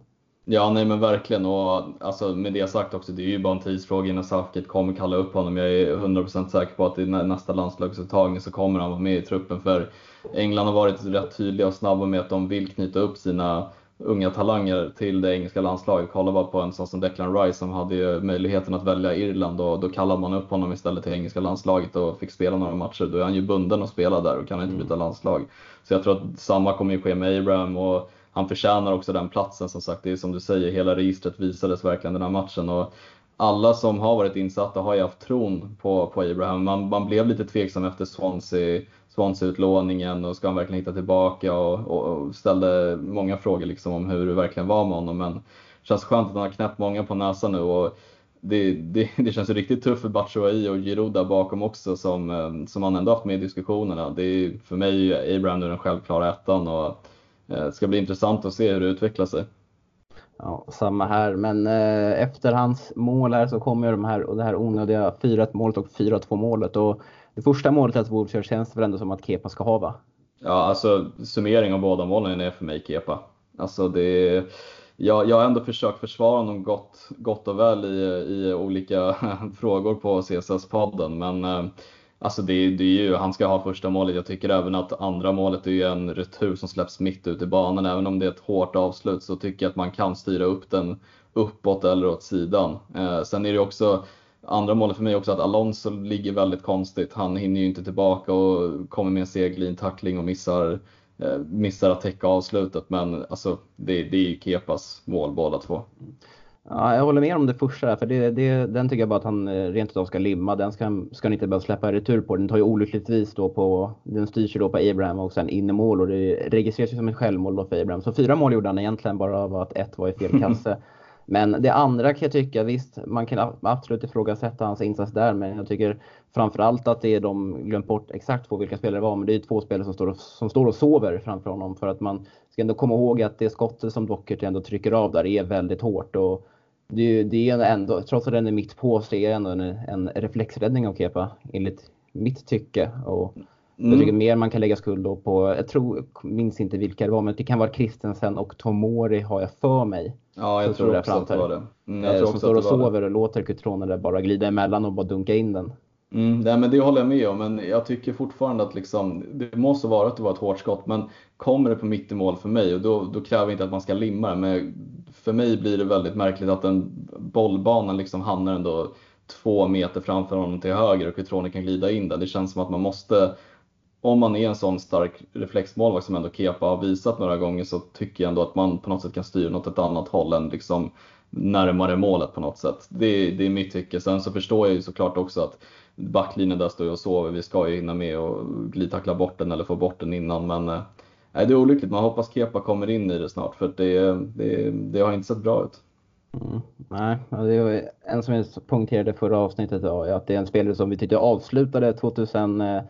[SPEAKER 2] Ja, nej men verkligen. Och alltså, med det sagt också, det är ju bara en tidsfråga innan Southgate kommer kalla upp honom. Jag är 100% säker på att i nästa landslagsuttagning så kommer han vara med i truppen. För England har varit rätt tydliga och snabba med att de vill knyta upp sina unga talanger till det engelska landslaget. Kolla bara på en sån som Declan Rice som hade möjligheten att välja Irland och då kallade man upp honom istället till engelska landslaget och fick spela några matcher. Då är han ju bunden att spela där och kan inte mm. byta landslag. Så jag tror att samma kommer ju ske med Abraham och han förtjänar också den platsen som sagt. Det är som du säger, hela registret visades verkligen den här matchen. Och alla som har varit insatta har ju haft tron på, på Abraham. Man, man blev lite tveksam efter Swansea Swansea-utlåningen och ska han verkligen hitta tillbaka och, och, och, ställde många frågor liksom om hur det verkligen var med honom. Men det känns skönt att han har knäppt många på näsan nu och det, det, det känns ju riktigt tufft för Batshuayi och Giroud där bakom också som, eh, som han ändå haft med i diskussionerna. Det är för mig Abraham nu den självklara ettan och det eh, ska bli intressant att se hur det utvecklar sig.
[SPEAKER 1] Ja, samma här, men eh, efter hans mål här så kommer de här, och det här onödiga 4-1 målet och 4-2 målet. Och det första målet att Wolves gör känns väl ändå som att Kepa ska ha va?
[SPEAKER 2] Ja, alltså summering av båda målen är för mig Kepa. Alltså det jag, jag har ändå försökt försvara honom gott, gott och väl i, i olika frågor på CSS-podden, men eh, Alltså det, det är ju, han ska ha första målet. Jag tycker även att andra målet är en retur som släpps mitt ut i banan. Även om det är ett hårt avslut så tycker jag att man kan styra upp den uppåt eller åt sidan. Eh, sen är det också andra målet för mig också att Alonso ligger väldigt konstigt. Han hinner ju inte tillbaka och kommer med en seglin tackling och missar, missar att täcka avslutet. Men alltså, det, det är ju Kepas mål båda två.
[SPEAKER 1] Ja, jag håller med om det första där, för det, det, den tycker jag bara att han eh, rent utav ska limma. Den ska, ska han inte behöva släppa retur på. Den tar ju olyckligtvis då på, den styrs ju då på Abraham och sen in i mål och det registreras ju som ett självmål då för Abraham. Så fyra mål gjorde han egentligen bara av att ett var i fel kasse. Men det andra kan jag tycka, visst man kan absolut ifrågasätta hans insats där, men jag tycker framförallt att det är de glömt bort exakt på vilka spelare det var, men det är två spelare som står, och, som står och sover framför honom för att man ska ändå komma ihåg att det skottet som Dockert ändå trycker av där är väldigt hårt och det, det är ändå, trots att den är mitt på, så är det ändå en, en reflexräddning av Kepa enligt mitt tycke. Och mm. Jag tycker mer man kan lägga skuld på, jag tror, minns inte vilka det var, men det kan vara Christensen och Tomori har jag för mig.
[SPEAKER 2] Ja, jag tror också att det var det.
[SPEAKER 1] Mm, jag tror som står och sover och låter Cutrone där bara glida emellan och bara dunka in den.
[SPEAKER 2] Mm, nej, men det håller jag med om, men jag tycker fortfarande att liksom, det måste vara att det var ett hårt skott, men kommer det på mitt i mål för mig, och då, då kräver jag inte att man ska limma det, men för mig blir det väldigt märkligt att den bollbanan liksom hamnar ändå två meter framför honom till höger och Cutrone kan glida in den. Det känns som att man måste, om man är en sån stark reflexmålvakt som ändå Kepa har visat några gånger, så tycker jag ändå att man på något sätt kan styra åt ett annat håll än liksom närmare målet på något sätt. Det, det är mitt tycke. Sen så förstår jag ju såklart också att backlinjen där står ju och sover. Vi ska ju hinna med och glidtackla bort den eller få bort den innan. Men eh, nej, det är olyckligt. Man hoppas Kepa kommer in i det snart för det, eh, det, det har inte sett bra ut.
[SPEAKER 1] Mm, nej, det var en som jag poängterade förra avsnittet var att det är en spelare som vi tyckte avslutade 2000 eh,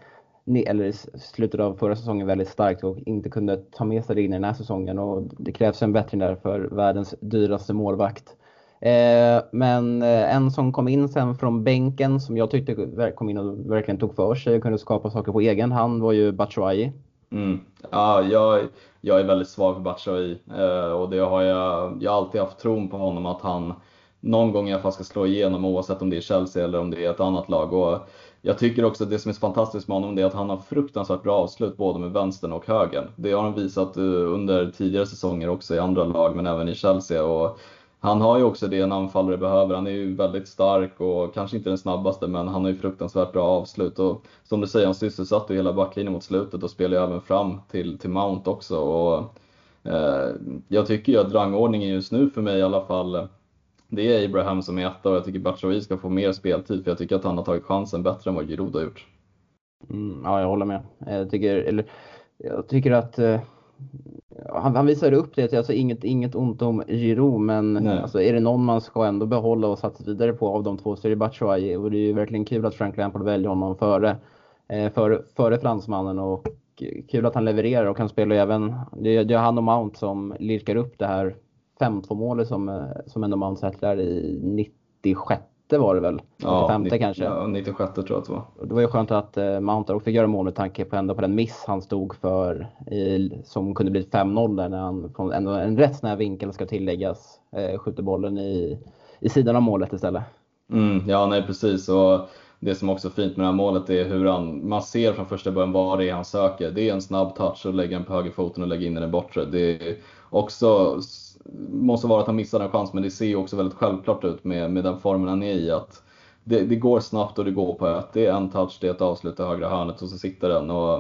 [SPEAKER 1] eller slutet av förra säsongen väldigt starkt och inte kunde ta med sig det in i den här säsongen och det krävs en bättring där för världens dyraste målvakt. Eh, men eh, en som kom in sen från bänken som jag tyckte kom in och verkligen tog för sig och kunde skapa saker på egen hand var ju Batshuayi.
[SPEAKER 2] Mm. Ja, jag, jag är väldigt svag för Batshuayi eh, och det har jag, jag har alltid haft tron på honom att han någon gång i alla fall ska slå igenom oavsett om det är Chelsea eller om det är ett annat lag. Och jag tycker också att det som är så fantastiskt med honom är att han har fruktansvärt bra avslut både med vänstern och högern. Det har han visat under tidigare säsonger också i andra lag men även i Chelsea. Och han har ju också det en anfallare behöver. Han är ju väldigt stark och kanske inte den snabbaste, men han har ju fruktansvärt bra avslut. Och som du säger, han sysselsatte hela backlinjen mot slutet och spelar ju även fram till, till Mount också. Och, eh, jag tycker ju att rangordningen just nu för mig i alla fall, det är Abraham som är etta och jag tycker Batshuayi ska få mer speltid för jag tycker att han har tagit chansen bättre än vad Giroud har gjort.
[SPEAKER 1] Mm, ja, jag håller med. Jag tycker, eller, jag tycker att eh han, han visade upp det, alltså inget, inget ont om Giroud, men alltså, är det någon man ska ändå behålla och satsa vidare på av de två så är det Batshuayi. Och det är ju verkligen kul att Frank Lampard väljer honom före, eh, före, före fransmannen och kul att han levererar och kan spela även, det, det är han och Mount som lirkar upp det här 5-2 målet som, eh, som ändå Mount sätter i 96 var det väl?
[SPEAKER 2] Ja, 95 kanske? Ja, 96 tror jag att det var.
[SPEAKER 1] Det var ju skönt att uh, Mount fick göra mål med tanke på, ändå på den miss han stod för i, som kunde bli 5-0 där när han från ändå en rätt snäv vinkel ska tilläggas uh, skjuter bollen i, i sidan av målet istället.
[SPEAKER 2] Mm, ja, nej precis. Och det som också är fint med det här målet är hur han, man ser från första början vad det är han söker. Det är en snabb touch och lägga den på högerfoten och lägga in den bortre. Det är också måste vara att han missar en chans, men det ser ju också väldigt självklart ut med, med den formen han är i. Att det, det går snabbt och det går på ett. Det är en touch, det är ett avslut i högra hörnet och så sitter den. Och,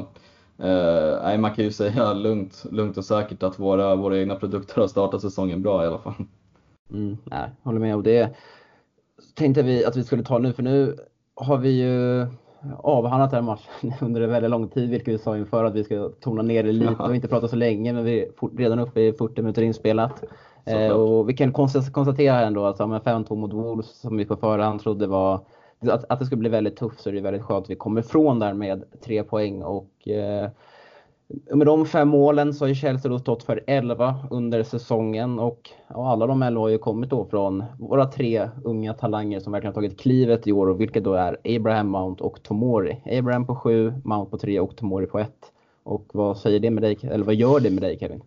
[SPEAKER 2] eh, man kan ju säga lugnt, lugnt och säkert att våra, våra egna produkter har startat säsongen bra i alla fall.
[SPEAKER 1] Mm, nej, håller med. Och det tänkte vi att vi skulle ta nu, för nu har vi ju avhandlat den här matchen under en väldigt lång tid, vilket vi sa inför att vi ska tona ner det lite och inte prata så länge, men vi är redan uppe i 40 minuter inspelat. Eh, och vi kan konstatera ändå att med 5-2 mot Wolves, som vi på förhand trodde var att, att det skulle bli väldigt tufft, så är det väldigt skönt att vi kommer ifrån där med tre poäng. Och, eh, med de fem målen så har ju Chelsea då stått för 11 under säsongen och ja, alla de 11 har ju kommit då från våra tre unga talanger som verkligen har tagit klivet i år och vilket då är Abraham Mount och Tomori. Abraham på 7, Mount på 3 och Tomori på 1. Och vad säger det med dig, eller vad gör det med dig Kevin?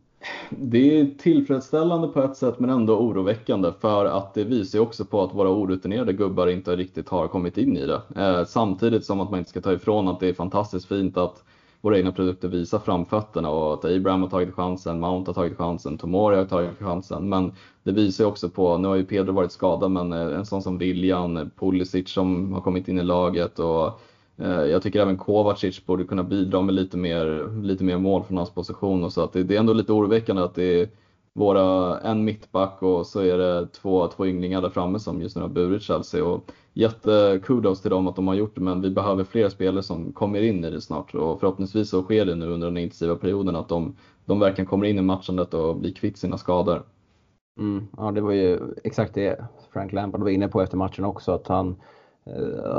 [SPEAKER 2] Det är tillfredsställande på ett sätt men ändå oroväckande för att det visar ju också på att våra orutinerade gubbar inte riktigt har kommit in i det. Eh, samtidigt som att man inte ska ta ifrån att det är fantastiskt fint att våra egna produkter visar framfötterna och att Abraham har tagit chansen, Mount har tagit chansen, Tomori har tagit chansen. Men det visar ju också på, nu har ju Pedro varit skadad, men eh, en sån som William, eh, Pulisic som har kommit in i laget och eh, jag tycker även Kovacic borde kunna bidra med lite mer, lite mer mål från hans position och så att det, det är ändå lite oroväckande att det är våra, en mittback och så är det två, två ynglingar där framme som just nu har burit Chelsea. Och jättekudos till dem att de har gjort det, men vi behöver fler spelare som kommer in i det snart. Och förhoppningsvis så sker det nu under den intensiva perioden att de, de verkligen kommer in i matchandet och blir kvitt sina skador.
[SPEAKER 1] Mm, ja, det var ju exakt det Frank Lampard var inne på efter matchen också, att han,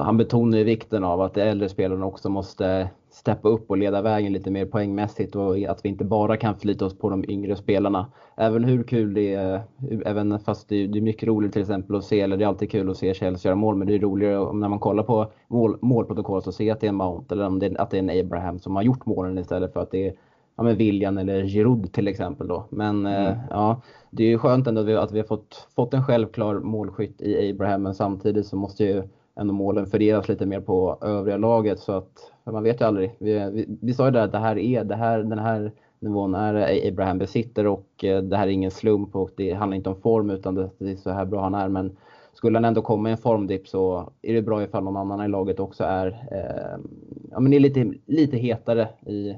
[SPEAKER 1] han betonar ju vikten av att de äldre spelarna också måste steppa upp och leda vägen lite mer poängmässigt och att vi inte bara kan förlita oss på de yngre spelarna. Även hur kul det är, även fast det är, mycket roligt till exempel att se, eller det är alltid kul att se Chelsea göra mål, men det är roligare när man kollar på mål, målprotokollet och ser att det är en Mount eller om det, att det är en Abraham som har gjort målen istället för att det är ja, men William eller Giroud till exempel. Då. Men mm. eh, ja, det är ju skönt ändå att vi, att vi har fått, fått en självklar målskytt i Abraham, men samtidigt så måste ju ändå målen fördelas lite mer på övriga laget så att man vet ju aldrig. Vi, vi, vi sa ju där att det här är, det här, den här nivån är Abraham besitter och eh, det här är ingen slump och det handlar inte om form utan det, det är så här bra han är. Men skulle han ändå komma i en formdipp så är det bra ifall någon annan i laget också är, eh, ja, men är lite, lite hetare i,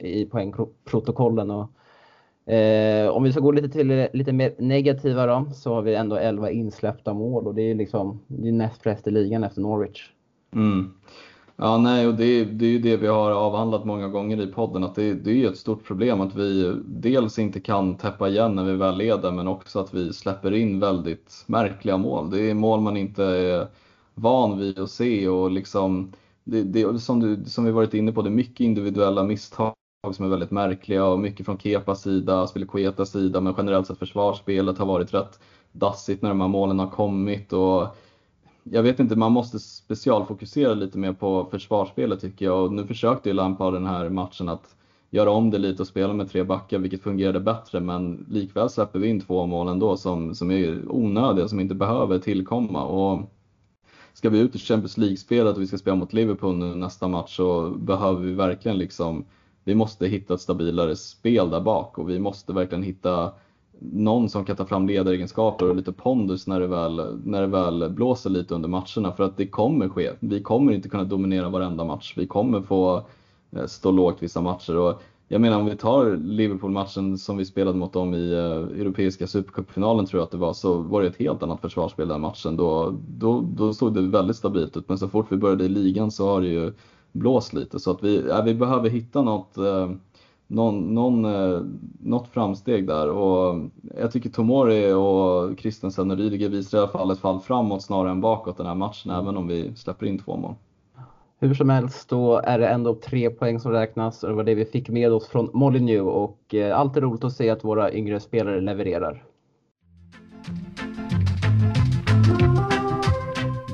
[SPEAKER 1] i poängprotokollen. Och, Eh, om vi ska gå lite till lite mer negativa då, så har vi ändå 11 insläppta mål och det är liksom det är näst flest i ligan efter Norwich.
[SPEAKER 2] Mm. Ja, nej, och det, det är ju det vi har avhandlat många gånger i podden, att det, det är ju ett stort problem att vi dels inte kan täppa igen när vi väl leder, men också att vi släpper in väldigt märkliga mål. Det är mål man inte är van vid att se och liksom, det, det, som, du, som vi varit inne på, det är mycket individuella misstag som är väldigt märkliga och mycket från Kepas sida, Spelekuetas sida, men generellt sett försvarsspelet har varit rätt dassigt när de här målen har kommit. Och jag vet inte, man måste specialfokusera lite mer på försvarsspelet tycker jag och nu försökte ju Lampard den här matchen att göra om det lite och spela med tre backar vilket fungerade bättre men likväl släpper vi in två mål ändå som, som är onödiga, som inte behöver tillkomma. Och ska vi ut i Champions League-spelet och vi ska spela mot Liverpool nu nästa match så behöver vi verkligen liksom vi måste hitta ett stabilare spel där bak och vi måste verkligen hitta någon som kan ta fram ledaregenskaper och lite pondus när det, väl, när det väl blåser lite under matcherna för att det kommer ske. Vi kommer inte kunna dominera varenda match. Vi kommer få eh, stå lågt vissa matcher. Och jag menar om vi tar Liverpool-matchen som vi spelade mot dem i eh, Europeiska Supercupfinalen tror jag att det var, så var det ett helt annat försvarsspel den matchen. Då, då, då såg det väldigt stabilt ut, men så fort vi började i ligan så har det ju blåst lite. Så att vi, ja, vi behöver hitta något uh, någon, någon, eh, något framsteg där. Och jag tycker Tomori och Christensen och Rydiger visar i alla fall ett fall framåt snarare än bakåt den här matchen, mm. även om vi släpper in två mål.
[SPEAKER 1] Hur som helst, då är det ändå tre poäng som räknas och det var det vi fick med oss från Molyneux och eh, alltid roligt att se att våra yngre spelare levererar.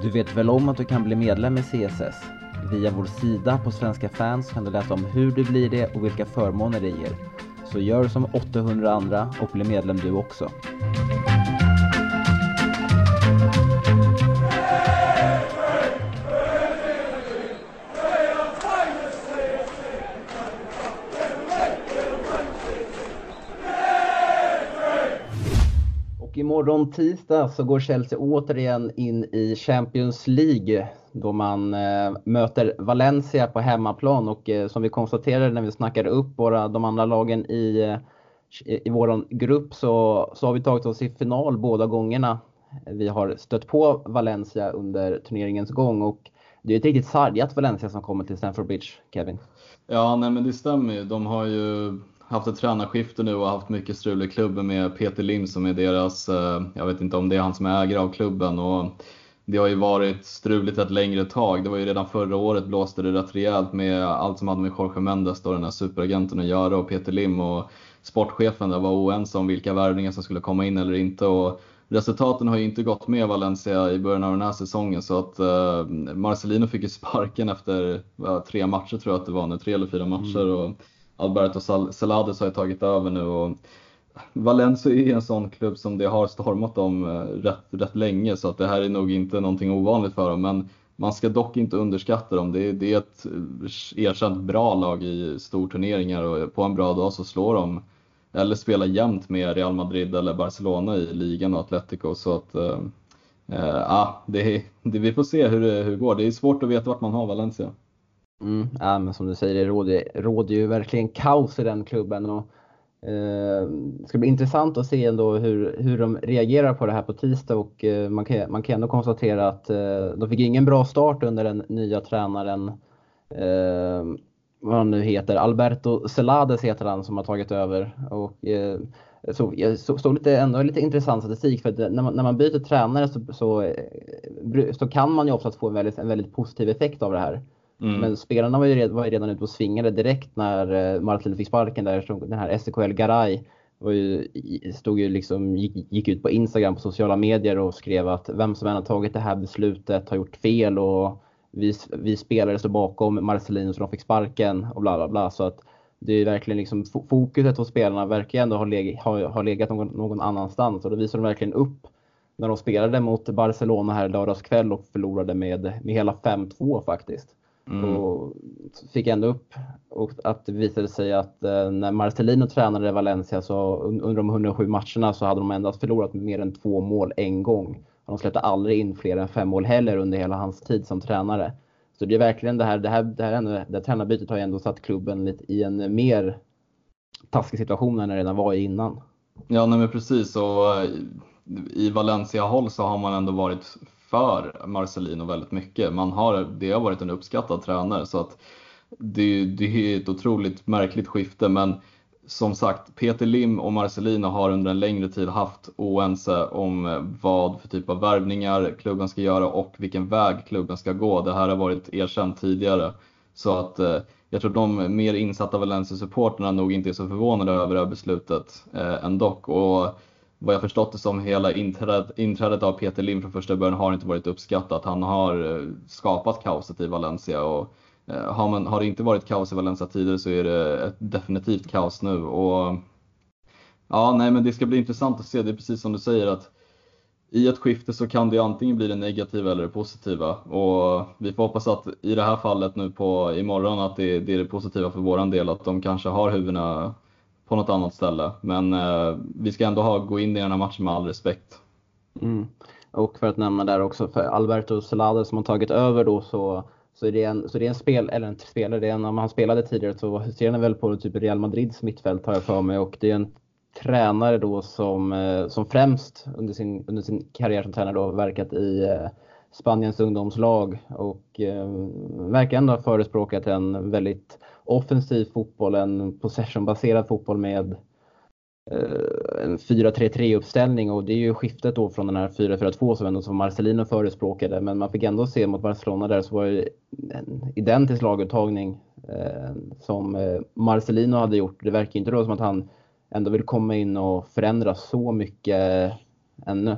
[SPEAKER 1] Du vet väl om att du kan bli medlem i CSS? Via vår sida på Svenska fans kan du läsa om hur du blir det och vilka förmåner det ger. Så gör som 800 andra och bli medlem du också. Imorgon tisdag så går Chelsea återigen in i Champions League då man eh, möter Valencia på hemmaplan och eh, som vi konstaterade när vi snackade upp våra, de andra lagen i, eh, i, i vår grupp så, så har vi tagit oss i final båda gångerna. Vi har stött på Valencia under turneringens gång och det är ett riktigt sargat Valencia som kommer till Stamford Bridge, Kevin.
[SPEAKER 2] Ja, nej, men det stämmer ju. De har ju haft ett tränarskifte nu och haft mycket strul i klubben med Peter Lim som är deras, eh, jag vet inte om det är han som är ägare av klubben. Och det har ju varit struligt ett längre tag. Det var ju redan förra året blåste det rätt rejält med allt som hade med Jorge Mendes, då, den här superagenten, att göra och Peter Lim och sportchefen där var oense om vilka värvningar som skulle komma in eller inte. Och resultaten har ju inte gått med Valencia i början av den här säsongen så att uh, Marcelino fick ju sparken efter tre matcher tror jag att det var nu, tre eller fyra matcher. Mm. Och Alberto Celades har ju tagit över nu. Och Valencia är en sån klubb som det har stormat om eh, rätt, rätt länge så att det här är nog inte någonting ovanligt för dem. Men man ska dock inte underskatta dem. Det är, det är ett eh, erkänt bra lag i storturneringar och på en bra dag så slår de eller spelar jämnt med Real Madrid eller Barcelona i ligan och Atletico. Så att, äh, äh, det, det, vi får se hur det, hur det går. Det är svårt att veta vart man har Valencia.
[SPEAKER 1] Mm, ja, men som du säger, det råder, råder ju verkligen kaos i den klubben. Och, eh, det ska bli intressant att se ändå hur, hur de reagerar på det här på tisdag och eh, man, kan, man kan ändå konstatera att eh, de fick ingen bra start under den nya tränaren eh, vad han nu heter, Alberto Celades heter han som har tagit över. Och, eh, så, jag såg lite, ändå lite intressant statistik för att när man, när man byter tränare så, så, eh, så kan man ju oftast få en väldigt, en väldigt positiv effekt av det här. Mm. Men spelarna var ju, redan, var ju redan ute och svingade direkt när eh, Martin fick sparken där. Den här SKL Garay var ju, stod ju liksom, gick, gick, ut på Instagram på sociala medier och skrev att vem som än har tagit det här beslutet har gjort fel och vi, vi spelare står bakom Marcelino så de fick sparken och bla bla bla. Så att det är verkligen liksom fokuset hos spelarna verkar ändå ha, leg, ha, ha legat någon, någon annanstans och då visar de verkligen upp när de spelade mot Barcelona här lördags kväll och förlorade med, med hela 5-2 faktiskt. Mm. Och fick ändå upp och att det visade sig att eh, när Marcelino tränade Valencia så under de 107 matcherna så hade de endast förlorat mer än två mål en gång. De släppte aldrig in fler än fem mål heller under hela hans tid som tränare. Så det är verkligen det här, det här, det här, ändå, det här tränarbytet har ju ändå satt klubben lite i en mer taskig situation än den redan var i innan.
[SPEAKER 2] Ja, nej men precis. Och eh, i Valencia-håll så har man ändå varit för Marcelino väldigt mycket. Man har, det har varit en uppskattad tränare så att det, det är ett otroligt märkligt skifte men som sagt, Peter Lim och Marcelino har under en längre tid haft oense om vad för typ av värvningar klubben ska göra och vilken väg klubben ska gå. Det här har varit erkänt tidigare. Så att eh, jag tror de mer insatta Valencia-supporterna nog inte är så förvånade över det här beslutet eh, ändå. Och vad jag förstått det som, hela inträdet, inträdet av Peter Lim från första början har inte varit uppskattat. Han har eh, skapat kaoset i Valencia och eh, har, man, har det inte varit kaos i Valencia tidigare så är det ett definitivt kaos nu. Och, ja, nej, men det ska bli intressant att se. Det är precis som du säger att i ett skifte så kan det antingen bli det negativa eller det positiva. Och vi får hoppas att i det här fallet nu på imorgon att det, det är det positiva för våran del, att de kanske har huvudena på något annat ställe. Men eh, vi ska ändå ha, gå in i den här matchen med all respekt.
[SPEAKER 1] Mm. Och för att nämna där också, för Alberto Celade som har tagit över då så, så är det en, så det är en spel, eller en spelare, det är en, om han spelade tidigare så ser han väl på typ Real Madrids mittfält har jag för mig och det är en tränare då som, eh, som främst under sin, under sin karriär som tränare då verkat i eh, Spaniens ungdomslag och eh, verkar ändå ha förespråkat en väldigt offensiv fotboll, en possessionbaserad fotboll med eh, en 4-3-3 uppställning och det är ju skiftet då från den här 4-4-2 som ändå som Marcelino förespråkade men man fick ändå se mot Barcelona där så var det en identisk laguttagning eh, som eh, Marcelino hade gjort. Det verkar inte då som att han ändå vill komma in och förändra så mycket ännu.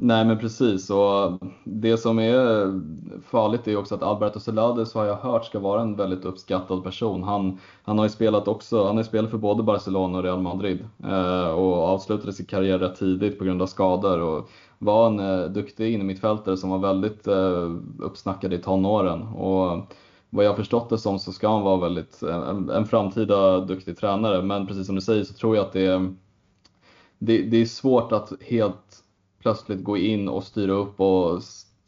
[SPEAKER 2] Nej men precis och det som är farligt är också att Alberto Celades har jag hört ska vara en väldigt uppskattad person. Han, han har ju spelat också, han har spelat för både Barcelona och Real Madrid eh, och avslutade sin karriär rätt tidigt på grund av skador och var en eh, duktig innermittfältare som var väldigt eh, uppsnackad i tonåren. Och vad jag förstått det som så ska han vara väldigt, eh, en, en framtida duktig tränare men precis som du säger så tror jag att det, det, det är svårt att helt plötsligt gå in och styra upp och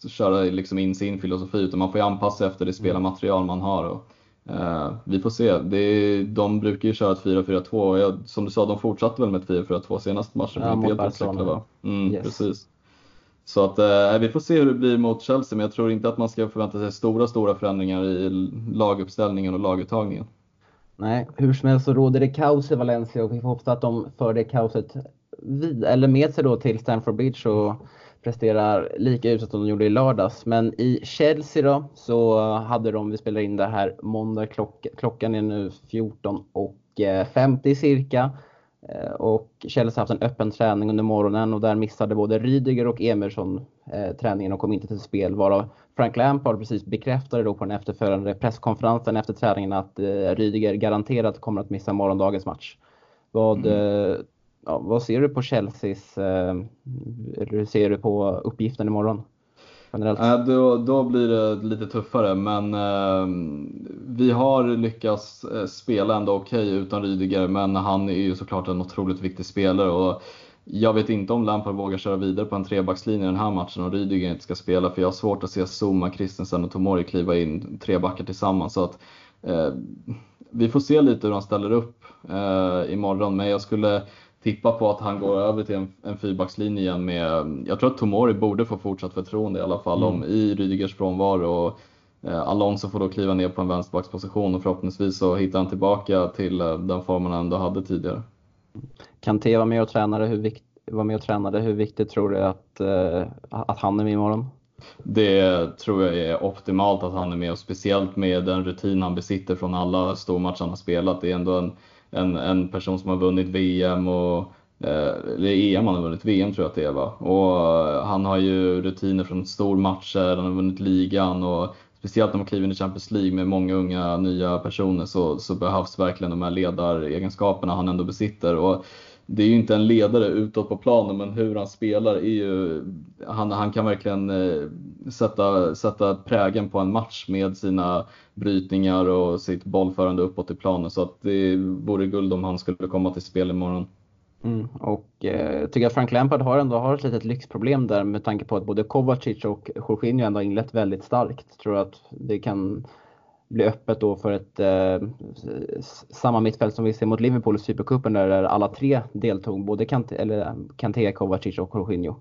[SPEAKER 2] köra liksom in sin filosofi utan man får ju anpassa efter det spelarmaterial man har. Och, eh, vi får se. Det de brukar ju köra ett 4-4-2 och jag, som du sa, de fortsatte väl med ett 4-4-2 senaste matchen.
[SPEAKER 1] Ja, mot Barcelona.
[SPEAKER 2] Mm, yes. Precis. Så att eh, vi får se hur det blir mot Chelsea, men jag tror inte att man ska förvänta sig stora, stora förändringar i laguppställningen och laguttagningen.
[SPEAKER 1] Nej, hur som helst så råder det kaos i Valencia och vi får hoppas att de för det kaoset vid, eller med sig då till Stamford Bridge och presterar lika uselt som de gjorde i lördags. Men i Chelsea då så hade de, vi spelar in det här måndag, klock, klockan är nu 14.50 eh, cirka. Eh, och Chelsea har haft en öppen träning under morgonen och där missade både Rydiger och Emerson eh, träningen och kom inte till spel. Varav Frank Lampard precis bekräftade då på den efterföljande presskonferensen efter träningen att eh, Rydiger garanterat kommer att missa morgondagens match. Vad mm ja, vad ser du på Chelseas, eh, eller hur ser du på uppgiften imorgon? generellt?
[SPEAKER 2] Äh, då, då blir det lite tuffare, men eh, vi har lyckats eh, spela ändå okej okay utan Rydiger, men han är ju såklart en otroligt viktig spelare. Och jag vet inte om Lampard vågar köra vidare på en trebackslinje i den här matchen och Rydiger inte ska spela, för jag har svårt att se Zuma, Christensen och Tomori kliva in tre backar tillsammans. Så att, eh, vi får se lite hur han ställer upp eh, imorgon, men jag skulle tippa på att han går över till en, en fyrbackslinje igen med, jag tror att Tomori borde få fortsatt förtroende i alla fall mm. om, i Rydigers frånvaro. Och, eh, Alonso får då kliva ner på en vänsterbacksposition och förhoppningsvis så hittar han tillbaka till eh, den formen han ändå hade tidigare.
[SPEAKER 1] Kanté var med och tränade, hur, vikt, var med och tränade. hur viktigt tror du att, eh, att han är med imorgon?
[SPEAKER 2] Det tror jag är optimalt att han är med och speciellt med den rutin han besitter från alla stormatcher han har spelat. Det är ändå en en, en person som har vunnit VM och eh, eller EM han har vunnit, VM tror jag att det är va? Och eh, han har ju rutiner från stormatcher, han har vunnit ligan och speciellt när man kliver in i Champions League med många unga nya personer så, så behövs verkligen de här ledaregenskaperna han ändå besitter. Och det är ju inte en ledare utåt på planen men hur han spelar är ju, han, han kan verkligen eh, sätta, sätta prägen på en match med sina brytningar och sitt bollförande uppåt i planen så att det vore guld om han skulle komma till spel imorgon.
[SPEAKER 1] Mm, och eh, jag tycker att Frank Lampard har ändå har ett litet lyxproblem där med tanke på att både Kovacic och Jorginho ändå har inlett väldigt starkt. Tror att det kan bli öppet då för ett eh, samma mittfält som vi ser mot Liverpool i Supercupen där alla tre deltog, både Kanté, eller Kanté Kovacic och Jorginho.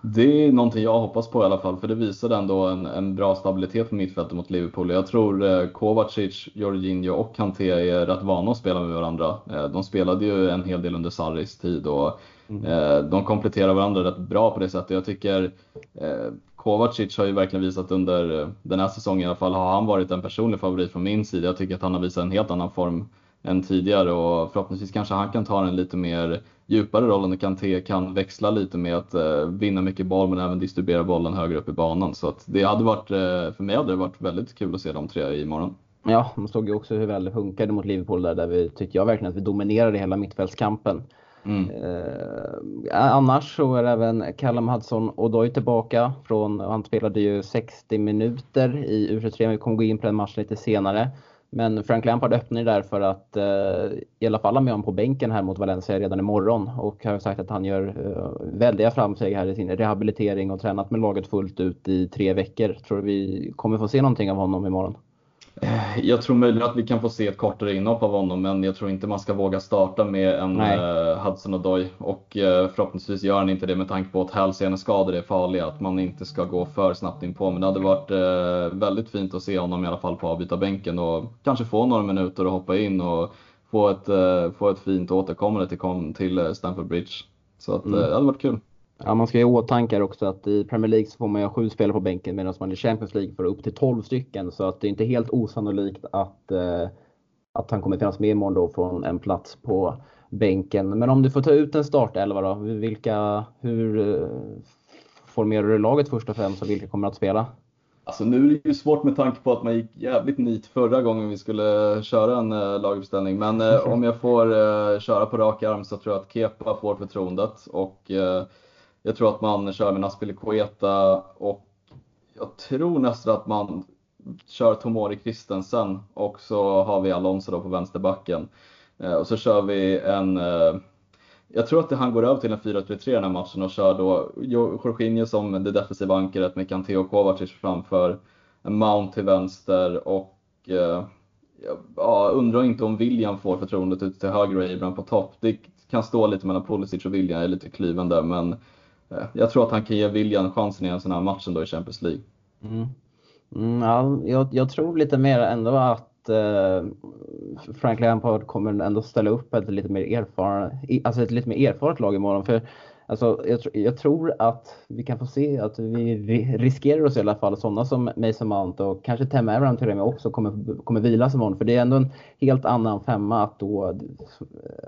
[SPEAKER 2] Det är någonting jag hoppas på i alla fall, för det visade ändå en, en bra stabilitet på mittfältet mot Liverpool. Jag tror eh, Kovacic, Jorginho och Kanté är rätt vana att spela med varandra. Eh, de spelade ju en hel del under Sarris tid och mm. eh, de kompletterar varandra rätt bra på det sättet. Jag tycker eh, Kovacic har ju verkligen visat under eh, den här säsongen i alla fall, har han varit en personlig favorit från min sida. Jag tycker att han har visat en helt annan form än tidigare och förhoppningsvis kanske han kan ta en lite mer djupare roll än Kanté kan växla lite med att eh, vinna mycket boll men även distribuera bollen högre upp i banan. Så att det hade varit, eh, för mig hade det varit väldigt kul att se de tre imorgon.
[SPEAKER 1] Ja, man såg ju också hur väl det funkade mot Liverpool där, där vi tyckte jag verkligen att vi dominerade hela mittfältskampen. Mm. Eh, annars så är även Callum Hudson Odoi tillbaka från, han spelade ju 60 minuter i U23, vi kommer gå in på den matchen lite senare. Men Frank Lampard öppnar där för att eh, i alla fall ha med honom på bänken här mot Valencia redan imorgon och har sagt att han gör eh, väldiga framsteg här i sin rehabilitering och tränat med laget fullt ut i tre veckor. Tror du vi kommer få se någonting av honom imorgon?
[SPEAKER 2] Eh, jag tror möjligen att vi kan få se ett kortare inhopp av honom, men jag tror inte man ska våga starta med en uh, Hudson Odoi. Och uh, förhoppningsvis gör han inte det med tanke på att hälseneskador är farliga, att man inte ska gå för snabbt in på. Men det hade varit uh, väldigt fint att se honom i alla fall på avbytarbänken och kanske få några minuter och hoppa in och få ett, få ett fint återkommande till, till Stamford Bridge. Så att, mm. det hade varit kul.
[SPEAKER 1] Ja, man ska ju ha åtanke också att i Premier League så får man ju ha sju spelare på bänken medan man i Champions League får upp till 12 stycken. Så att det är inte helt osannolikt att, eh, att han kommer finnas med imorgon då från en plats på bänken. Men om du får ta ut en startelva då, vilka, hur eh, formerar du laget först och främst och vilka kommer att spela?
[SPEAKER 2] Alltså nu är det ju svårt med tanke på att man gick jävligt nit förra gången vi skulle köra en äh, laguppställning. Men äh, om jag får äh, köra på rak arm så tror jag att Kepa får förtroendet. Och jag tror att man kör med Naspelikueta och jag tror nästan att man kör Tomori Christensen och så har vi Alonso då på vänsterbacken. Eh, och så kör vi en eh, jag tror att han går över till en 4-3-3 den här matchen och kör då Jorginho som det defensiva ankaret med Kanté och Kovacic framför. En Mount till vänster och eh, ja, undrar inte om William får förtroendet ute till höger och Abraham på topp. Det kan stå lite mellan Pulisic och William, jag är lite kluven där men Eh, Eh, jag tror att han kan ge William chansen i en sån här match ändå i Champions League.
[SPEAKER 1] Mm. Mm, ja, jag, jag, tror lite mer ändå att eh, Frank Lampard kommer ändå ställa upp ett lite mer erfaren, alltså ett lite mer erfaret lag imorgon. För Alltså, jag, jag, tror att vi kan få se att vi riskerar oss i alla fall sådana som Mason Mount och kanske Tem Abraham till och med också kommer, kommer vila som vanligt. För det är ändå en helt annan femma att, då,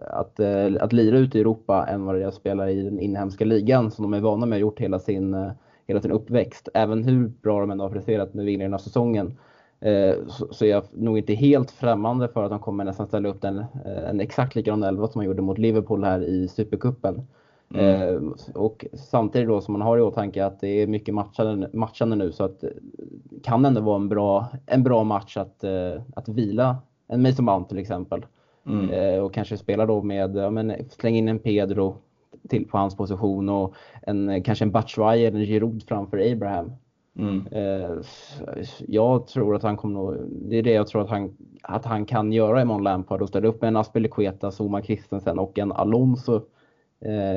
[SPEAKER 1] att, eh, att lira ute i Europa än vad det är att spela i den inhemska ligan som de är vana med att gjort hela sin, eh, hela sin uppväxt. Även hur bra de än har presterat nu in i den här säsongen eh, så är jag nog inte helt främmande för att de kommer nästan ställa upp den, en exakt likadan elva som man gjorde mot Liverpool här i Supercupen. Mm. Eh, och samtidigt då som man har i åtanke att det är mycket matchande, matchande nu så att kan ändå vara en bra, en bra match att, att vila en Mason Mount till exempel. Mm. Eh, och kanske spela då med, ja, men, släng in en Pedro till på hans position och en, kanske en Batshuayi eller en Giroud framför Abraham. Mm. Eh, jag tror att han kommer det är det jag tror att han, att han kan göra imorgon Lampard och ställa upp med en Aspelekueta, Zuma Christensen och en Alonso eh,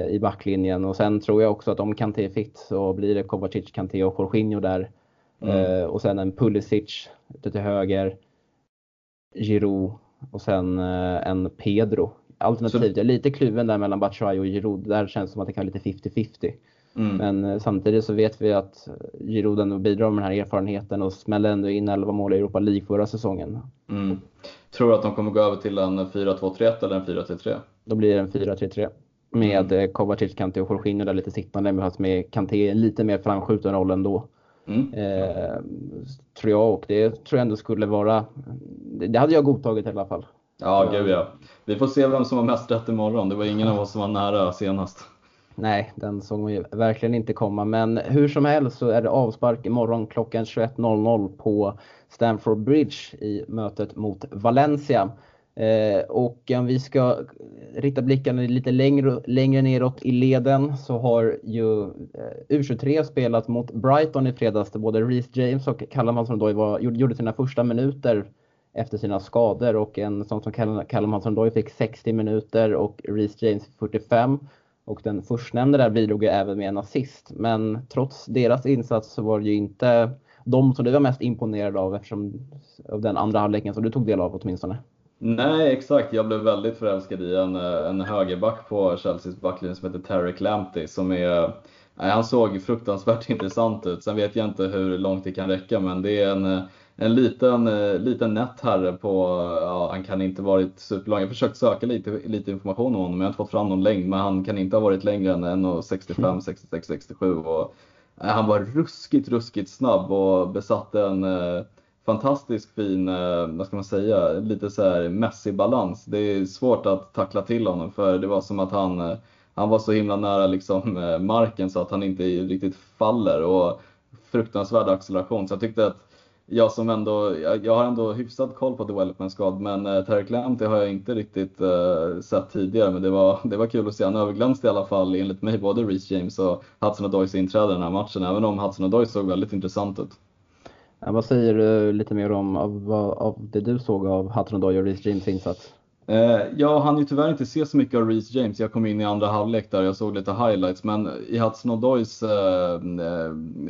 [SPEAKER 1] i backlinjen. Och sen tror jag också att om Kanté är fit så blir det Kovacic, Kanté och Jorginho där. Mm. och sen en Pulisic ute till höger. Giroud och sen eh, en Pedro. Alternativt, jag är lite kluven där mellan Batshuayi och Giroud. Där känns det som att det kan vara lite 50-50. Mm. Men eh, samtidigt så vet vi att Giroud ändå bidrar med den här erfarenheten och smäller ändå in 11 mål i Europa League förra säsongen.
[SPEAKER 2] Mm. Tror du att de kommer gå över till en 4-2-3-1 eller en 4-3-3?
[SPEAKER 1] Då blir det en 4-3-3. Med mm. Kovacic, Kanté och Jorginho där lite sittande med Kanté lite mer framskjuten roll ändå. Mm. Eh, tror jag och det tror jag ändå skulle vara, det hade jag godtagit i alla fall.
[SPEAKER 2] Ja, gud ja. Vi får se vem som har mest rätt imorgon. Det var ingen av oss som var nära senast.
[SPEAKER 1] Nej, den såg man ju verkligen inte komma. Men hur som helst så är det avspark imorgon klockan 21.00 på Stamford Bridge i mötet mot Valencia. Eh, och om vi ska rikta blickarna lite längre, längre neråt i leden så har ju eh, U23 spelat mot Brighton i fredags där både Reece James och Callum Hudson-Odoi gjorde sina första minuter efter sina skador och en sån som Callum Hudson-Doy fick 60 minuter och Reece James 45. Och den förstnämnde där bidrog ju även med en assist. Men trots deras insats så var det ju inte de som du var mest imponerad av eftersom av den andra halvleken som du tog del av åtminstone.
[SPEAKER 2] Nej, exakt. Jag blev väldigt förälskad i en, en högerback på Chelseas backlinje som heter Tarek Lamptey som är Nej, han såg fruktansvärt intressant ut. Sen vet jag inte hur långt det kan räcka, men det är en, en liten, liten nätt herre på, ja, han kan inte varit superlång. Jag har försökt söka lite, lite information om honom, men jag har inte fått fram någon längd. Men han kan inte ha varit längre än 1,65, 66, 67. Och, nej, han var ruskigt, ruskigt snabb och besatte en fantastiskt fin, eh, vad ska man säga, lite så här mässig balans. Det är svårt att tackla till honom för det var som att han, eh, han var så himla nära liksom eh, marken så att han inte riktigt faller och fruktansvärd acceleration. Så jag tyckte att jag som ändå, jag har ändå hyfsat koll på development squad men uh, Terry Lamptey har jag inte riktigt sett tidigare men det var, det var kul att se. Han överglänste i alla fall enligt mig både Reece James och Hudson Odoys inträde i den här matchen även om Hudson-Odoy såg väldigt intressant ut.
[SPEAKER 1] Ja, vad säger du lite mer om av, av det du såg av Hudson och Reece James insats?
[SPEAKER 2] Eh, jag hann ju tyvärr inte se så mycket av Reece James. Jag kom in i andra halvlek där, jag såg lite highlights. Men i Hudson Odoys eh,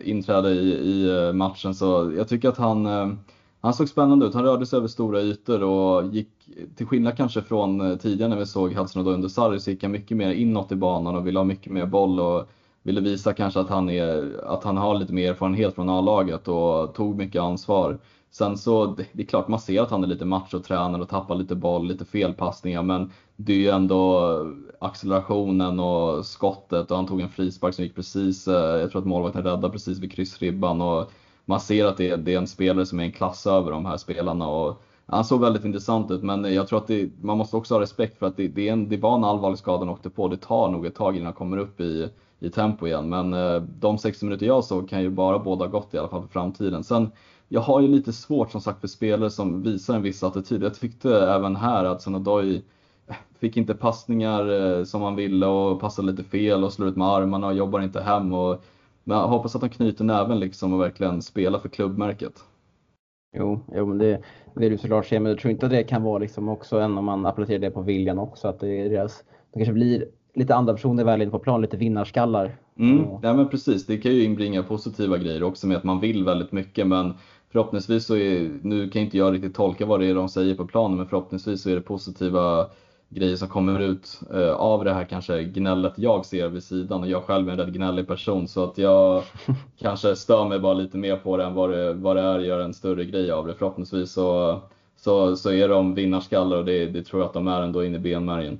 [SPEAKER 2] inträde i, i, eh, matchen så jag tycker att han, eh, han såg spännande ut. Han rörde sig över stora ytor och gick, till skillnad kanske från eh, tidigare när vi såg Hudson Odoy under Sarri, så gick han mycket mer inåt i banan och ville ha mycket mer boll. Och, ville visa kanske att han, är, att han har lite mer erfarenhet från A-laget och tog mycket ansvar. Sen så, det är klart man ser att han är lite machotränare och tappar lite boll, lite felpassningar men det är ju ändå accelerationen och skottet och han tog en frispark som gick precis, eh, jag tror att målvakten räddade precis vid kryssribban och man ser att det är, det är en spelare som är en klass över de här spelarna och han såg väldigt intressant ut men jag tror att det, man måste också ha respekt för att det, det, en, det var en allvarlig skada han åkte på. Det tar nog ett tag innan han kommer upp i i tempo igen. Men eh, de 60 minuter jag såg kan ju bara båda gott i alla fall för framtiden. Sen, jag har ju lite svårt som sagt för spelare som visar en viss attityd. Jag tyckte även här att Sonodoi eh, fick inte passningar eh, som han ville och passade lite fel och slår ut med armarna och jobbar inte hem. Och, men jag hoppas att han knyter näven liksom och verkligen spelar för klubbmärket.
[SPEAKER 1] Jo, jo men det vill du såklart se, men jag tror inte att det kan vara liksom också en om man applicerar det på viljan också, att det är deras, det kanske blir lite andra personer väl in på plan, lite vinnarskallar.
[SPEAKER 2] Mm, ja men precis, det kan ju inbringa positiva grejer också med att man vill väldigt mycket men förhoppningsvis så är, nu kan inte jag riktigt tolka vad det är de säger på planen men förhoppningsvis så är det positiva grejer som kommer ut eh, av det här kanske gnället jag ser vid sidan och jag själv är en rätt gnällig person så att jag kanske stör mig bara lite mer på det än vad det, vad det är, gör en större grej av det. Förhoppningsvis så, så, så är de vinnarskallar och det, det tror jag att de är ändå inne i benmärgen.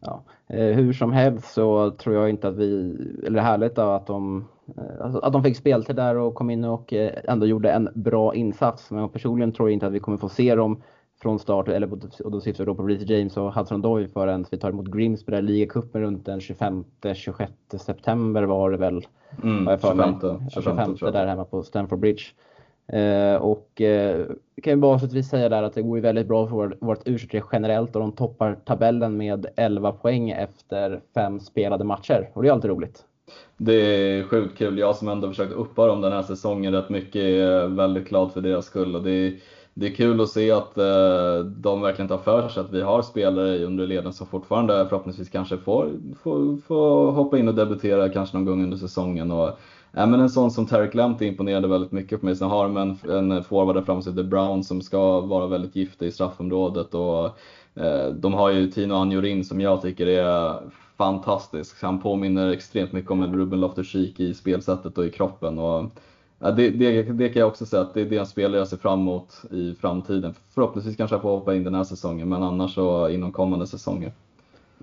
[SPEAKER 1] Ja, Eh, hur som helst så tror jag inte att vi, eller det är härligt att de, eh, alltså att de fick speltid där och kom in och ändå gjorde en bra insats. Men personligen tror jag inte att vi kommer få se dem från start, eller och då syftar vi då på Reece James och Hudson Doyle förrän vi tar emot Grimsby där ligacupen runt den 25-26 september var det väl.
[SPEAKER 2] Mm,
[SPEAKER 1] jag för
[SPEAKER 2] 25,
[SPEAKER 1] mig.
[SPEAKER 2] 25,
[SPEAKER 1] 25 där hemma på Stamford Bridge. Eh, och eh, kan ju bara avslutningsvis säga där att det går ju väldigt bra för vårt, vårt u generellt och de toppar tabellen med 11 poäng efter fem spelade matcher. Och det är alltid roligt.
[SPEAKER 2] Det är sjukt kul. Jag som ändå försökt uppa dem den här säsongen rätt mycket är väldigt glad för deras skull. Och det, är, det är kul att se att eh, de verkligen tar för sig att vi har spelare i undre leden som fortfarande förhoppningsvis kanske får, får, får hoppa in och debutera kanske någon gång under säsongen. Och, Ja, men en sån som Tarek Lamptey imponerade väldigt mycket på mig. Sen har de en, en forward där framme som heter Brown som ska vara väldigt giftig i straffområdet. Och, eh, de har ju Tino Anjorin som jag tycker är fantastisk. Han påminner extremt mycket om en Ruben Loftus-Cheek i spelsättet och i kroppen. Och, ja, det, det, det, kan jag också säga att det är det en spelare jag ser fram emot i framtiden. Förhoppningsvis kanske jag får hoppa in den här säsongen, men annars så inom kommande säsonger.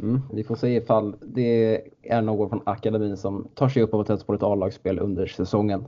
[SPEAKER 1] Mm, vi får se ifall det är någon från akademin som tar sig upp och testar på ett A-lagsspel under säsongen.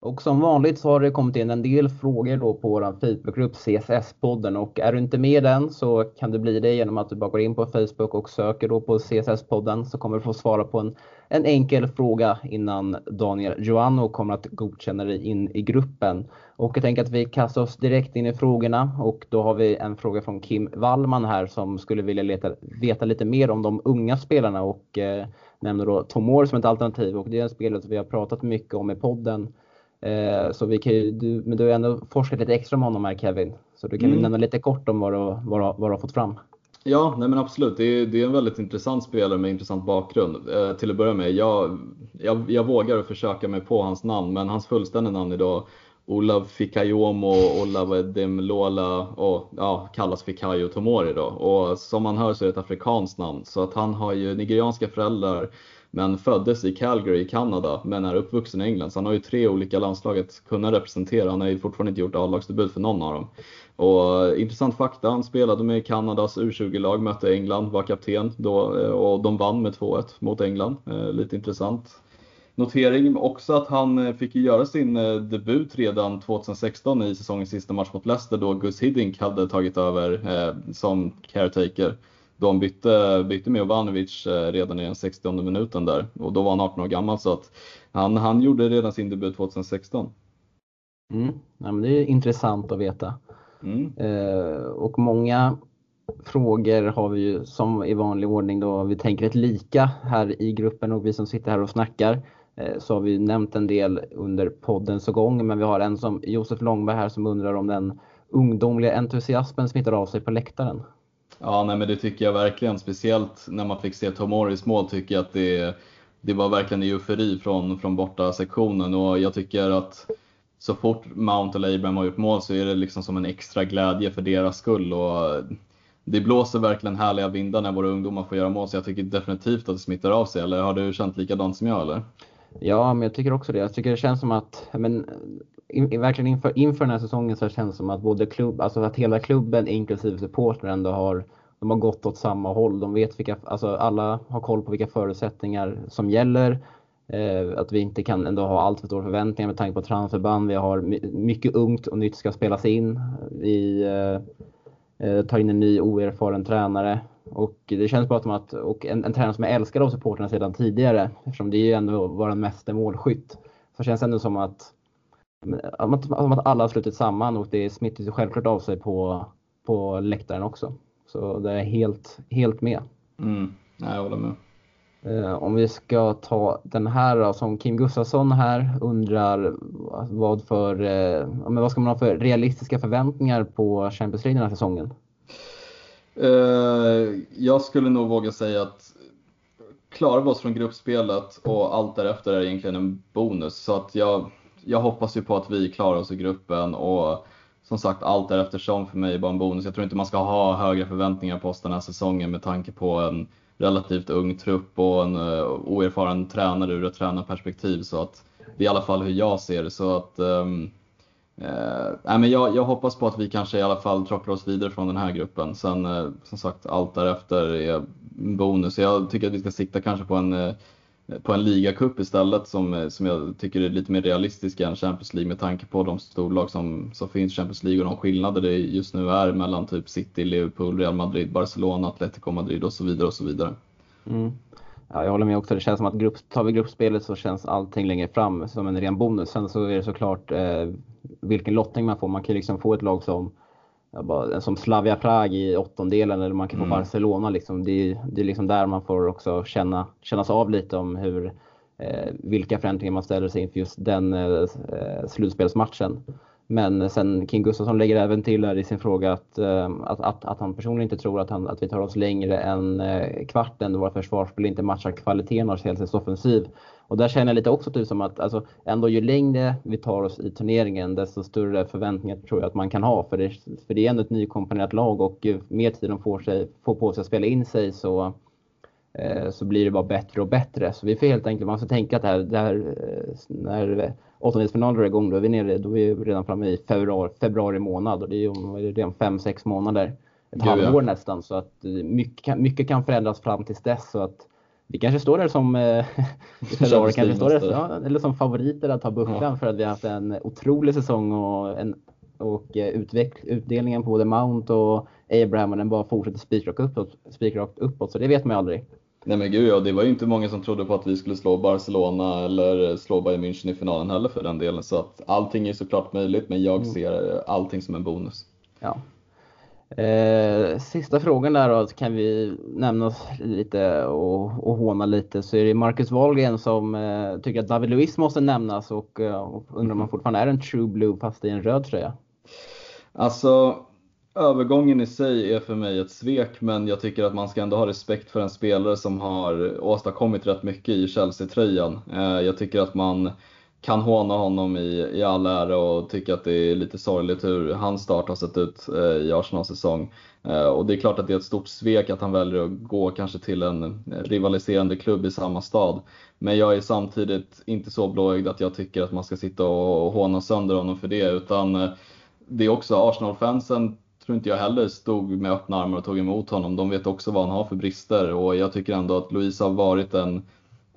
[SPEAKER 1] Och som vanligt så har det kommit in en del frågor då på vår Facebookgrupp CSS-podden och är du inte med i den så kan du bli det genom att du bara går in på Facebook och söker då på CSS-podden så kommer du få svara på en, en enkel fråga innan Daniel Joanno kommer att godkänna dig in i gruppen. Och jag tänker att vi kastar oss direkt in i frågorna. Och då har vi en fråga från Kim Wallman här som skulle vilja leta, veta lite mer om de unga spelarna. Och eh, nämner då Tomor som ett alternativ. Och det är en spelare som vi har pratat mycket om i podden så vi kan ju, du, men du har ändå forskat lite extra om honom här Kevin. Så du kan mm. nämna lite kort om vad du, vad, vad du har fått fram.
[SPEAKER 2] Ja, nej men absolut. Det är, det är en väldigt intressant spelare med intressant bakgrund. Eh, till att börja med, jag, jag, jag vågar försöka mig på hans namn, men hans fullständiga namn idag Olav Fikayomo Olav Demlola och ja, kallas Fikayo Tomori då. Och som man hör så är det ett afrikanskt namn. Så att han har ju nigerianska föräldrar men föddes i Calgary i Kanada men är uppvuxen i England. Så han har ju tre olika landslag att kunna representera. Han har ju fortfarande inte gjort A-lagsdebut för någon av dem. Och eh, intressant fakta, han spelade med Kanadas U20-lag, mötte England, var kapten då eh, och de vann med 2-1 mot England. Eh, lite intressant notering. Också att han fick göra sin debut redan 2016 i säsongens sista match mot Leicester då Gus Hiddink hade tagit över som caretaker han bytte, bytte med Ivanovic eh, redan i den 60 minuten där och då var han 18 år gammal så att han, han gjorde redan sin debut 2016.
[SPEAKER 1] Mm. Ja, men det är intressant att veta. Mm. Eh, och många frågor har vi ju som i vanlig ordning då vi tänker ett lika här i gruppen och vi som sitter här och snackar. Eh, så har vi nämnt en del under poddens gång men vi har en som Josef Långberg här som undrar om den ungdomliga entusiasmen smittar av sig på läktaren.
[SPEAKER 2] Ja, nej, men det tycker jag verkligen. Speciellt när man fick se Tomoris mål tycker jag att det, det var verkligen eufori från, från borta sektionen och jag tycker att så fort Mount eller Abraham har gjort mål så är det liksom som en extra glädje för deras skull. Och det blåser verkligen härliga vindar när våra ungdomar får göra mål så jag tycker definitivt att det smittar av sig. Eller har du känt likadant som jag eller?
[SPEAKER 1] Ja, men jag tycker också det. Jag tycker det känns som att, men, in, verkligen inför, inför den här säsongen så känns det som att både klubb, alltså att hela klubben inklusive supportrar ändå har de har gått åt samma håll. De vet vilka, alltså alla har koll på vilka förutsättningar som gäller. Eh, att vi inte kan ändå ha allt för stora förväntningar med tanke på transferband. Vi har mycket ungt och nytt ska spelas in. Vi eh, eh, tar in en ny oerfaren tränare. Och det känns bara som att, och en, en tränare som är älskad av supporterna sedan tidigare, eftersom det är ju ändå vår meste målskytt. Så känns det ändå som att, att, att alla har slutit samman och det smittar sig självklart av sig på, på läktaren också. Så det är helt, helt med.
[SPEAKER 2] Mm. Jag håller med.
[SPEAKER 1] Eh, om vi ska ta den här då, som Kim Gustafsson här undrar vad för, eh, vad ska man ha för realistiska förväntningar på Champions League den här säsongen?
[SPEAKER 2] Eh, jag skulle nog våga säga att klarar vi oss från gruppspelet och allt därefter är egentligen en bonus. Så att jag, jag hoppas ju på att vi klarar oss i gruppen och som sagt, allt är eftersom för mig är bara en bonus. Jag tror inte man ska ha högre förväntningar på oss den här säsongen med tanke på en relativt ung trupp och en uh, oerfaren tränare ur ett tränarperspektiv. Så att det är i alla fall hur jag ser det. Så att, um, Eh, men jag, jag, hoppas på att vi kanske i alla fall trocklar oss vidare från den här gruppen. Sen uh, som sagt, allt därefter är bonus. Jag tycker att vi ska sikta kanske på en, eh, på en ligacup istället som, eh, som jag tycker är lite mer realistisk än Champions League med tanke på de storlag som, som finns i Champions League och de skillnader det just nu är mellan typ City, Liverpool, Real Madrid, Barcelona, Atletico Madrid och så vidare och så vidare.
[SPEAKER 1] Mm. Ja, jag håller med också. Det känns som att grupp, tar vi gruppspelet så känns allting längre fram som en ren bonus. Sen så är det såklart eh, vilken lottning man får. Man kan liksom få ett lag som, bara, som Slavia Prag i åttondelen eller man kan få mm. Barcelona. Liksom. Det, det är liksom där man får också känna, kännas av lite om hur, eh, vilka förändringar man ställer sig inför just den eh, slutspelsmatchen. Men sen King Gustafsson lägger även till här i sin fråga att, eh, att, att, att han personligen inte tror att, han, att vi tar oss längre än eh, kvarten då våra försvarsspel inte matchar kvaliteten av Chelseas offensiv. Och där känner jag lite också typ som att alltså, ändå ju längre vi tar oss i turneringen desto större förväntningar tror jag att man kan ha. För det, för det är ändå ett nykomponerat lag och ju mer tid de får, sig, får på sig att spela in sig så, eh, så blir det bara bättre och bättre. Så vi får helt enkelt, man ska tänka att det här, det här eh, när åttondelsfinaler är igång, då är vi nere, då är vi redan framme i februari, februari månad och det är ju redan fem sex månader. Ett halvår nästan så att mycket, mycket kan förändras fram tills dess. Så att vi kanske står där som, eh, februari, kanske står där, ja, eller som favoriter att ta bucklan ja. för att vi har haft en otrolig säsong och, en, och eh, utveck, utdelningen på både Mount och Abraham och den bara fortsätter spikrakt uppåt, spikrakt uppåt. Så det vet man ju aldrig.
[SPEAKER 2] Nej men gud ja, det var ju inte många som trodde på att vi skulle slå Barcelona eller slå Bayern München i finalen heller för den delen. Så att allting är såklart möjligt, men jag mm. ser allting som en bonus.
[SPEAKER 1] Ja. Eh, sista frågan där då, kan vi nämna lite och, och håna lite, så är det Marcus Wahlgren som eh, tycker att David Luiz måste nämnas och, eh, och undrar om han fortfarande är en true blue fast i en röd tröja.
[SPEAKER 2] Alltså, övergången i sig är för mig ett svek, men jag tycker att man ska ändå ha respekt för en spelare som har åstadkommit rätt mycket i Chelsea-tröjan. Eh, jag tycker att man kan håna honom i, i all ära och tycka att det är lite sorgligt hur hans start har sett ut eh, i Arsenals säsong. Eh, och det är klart att det är ett stort svek att han väljer att gå kanske till en eh, rivaliserande klubb i samma stad. Men jag är samtidigt inte så blåögd att jag tycker att man ska sitta och håna sönder honom för det, utan eh, det är också Arsenal-fansen tror inte jag heller stod med öppna armar och tog emot honom. De vet också vad han har för brister och jag tycker ändå att Louise har varit en,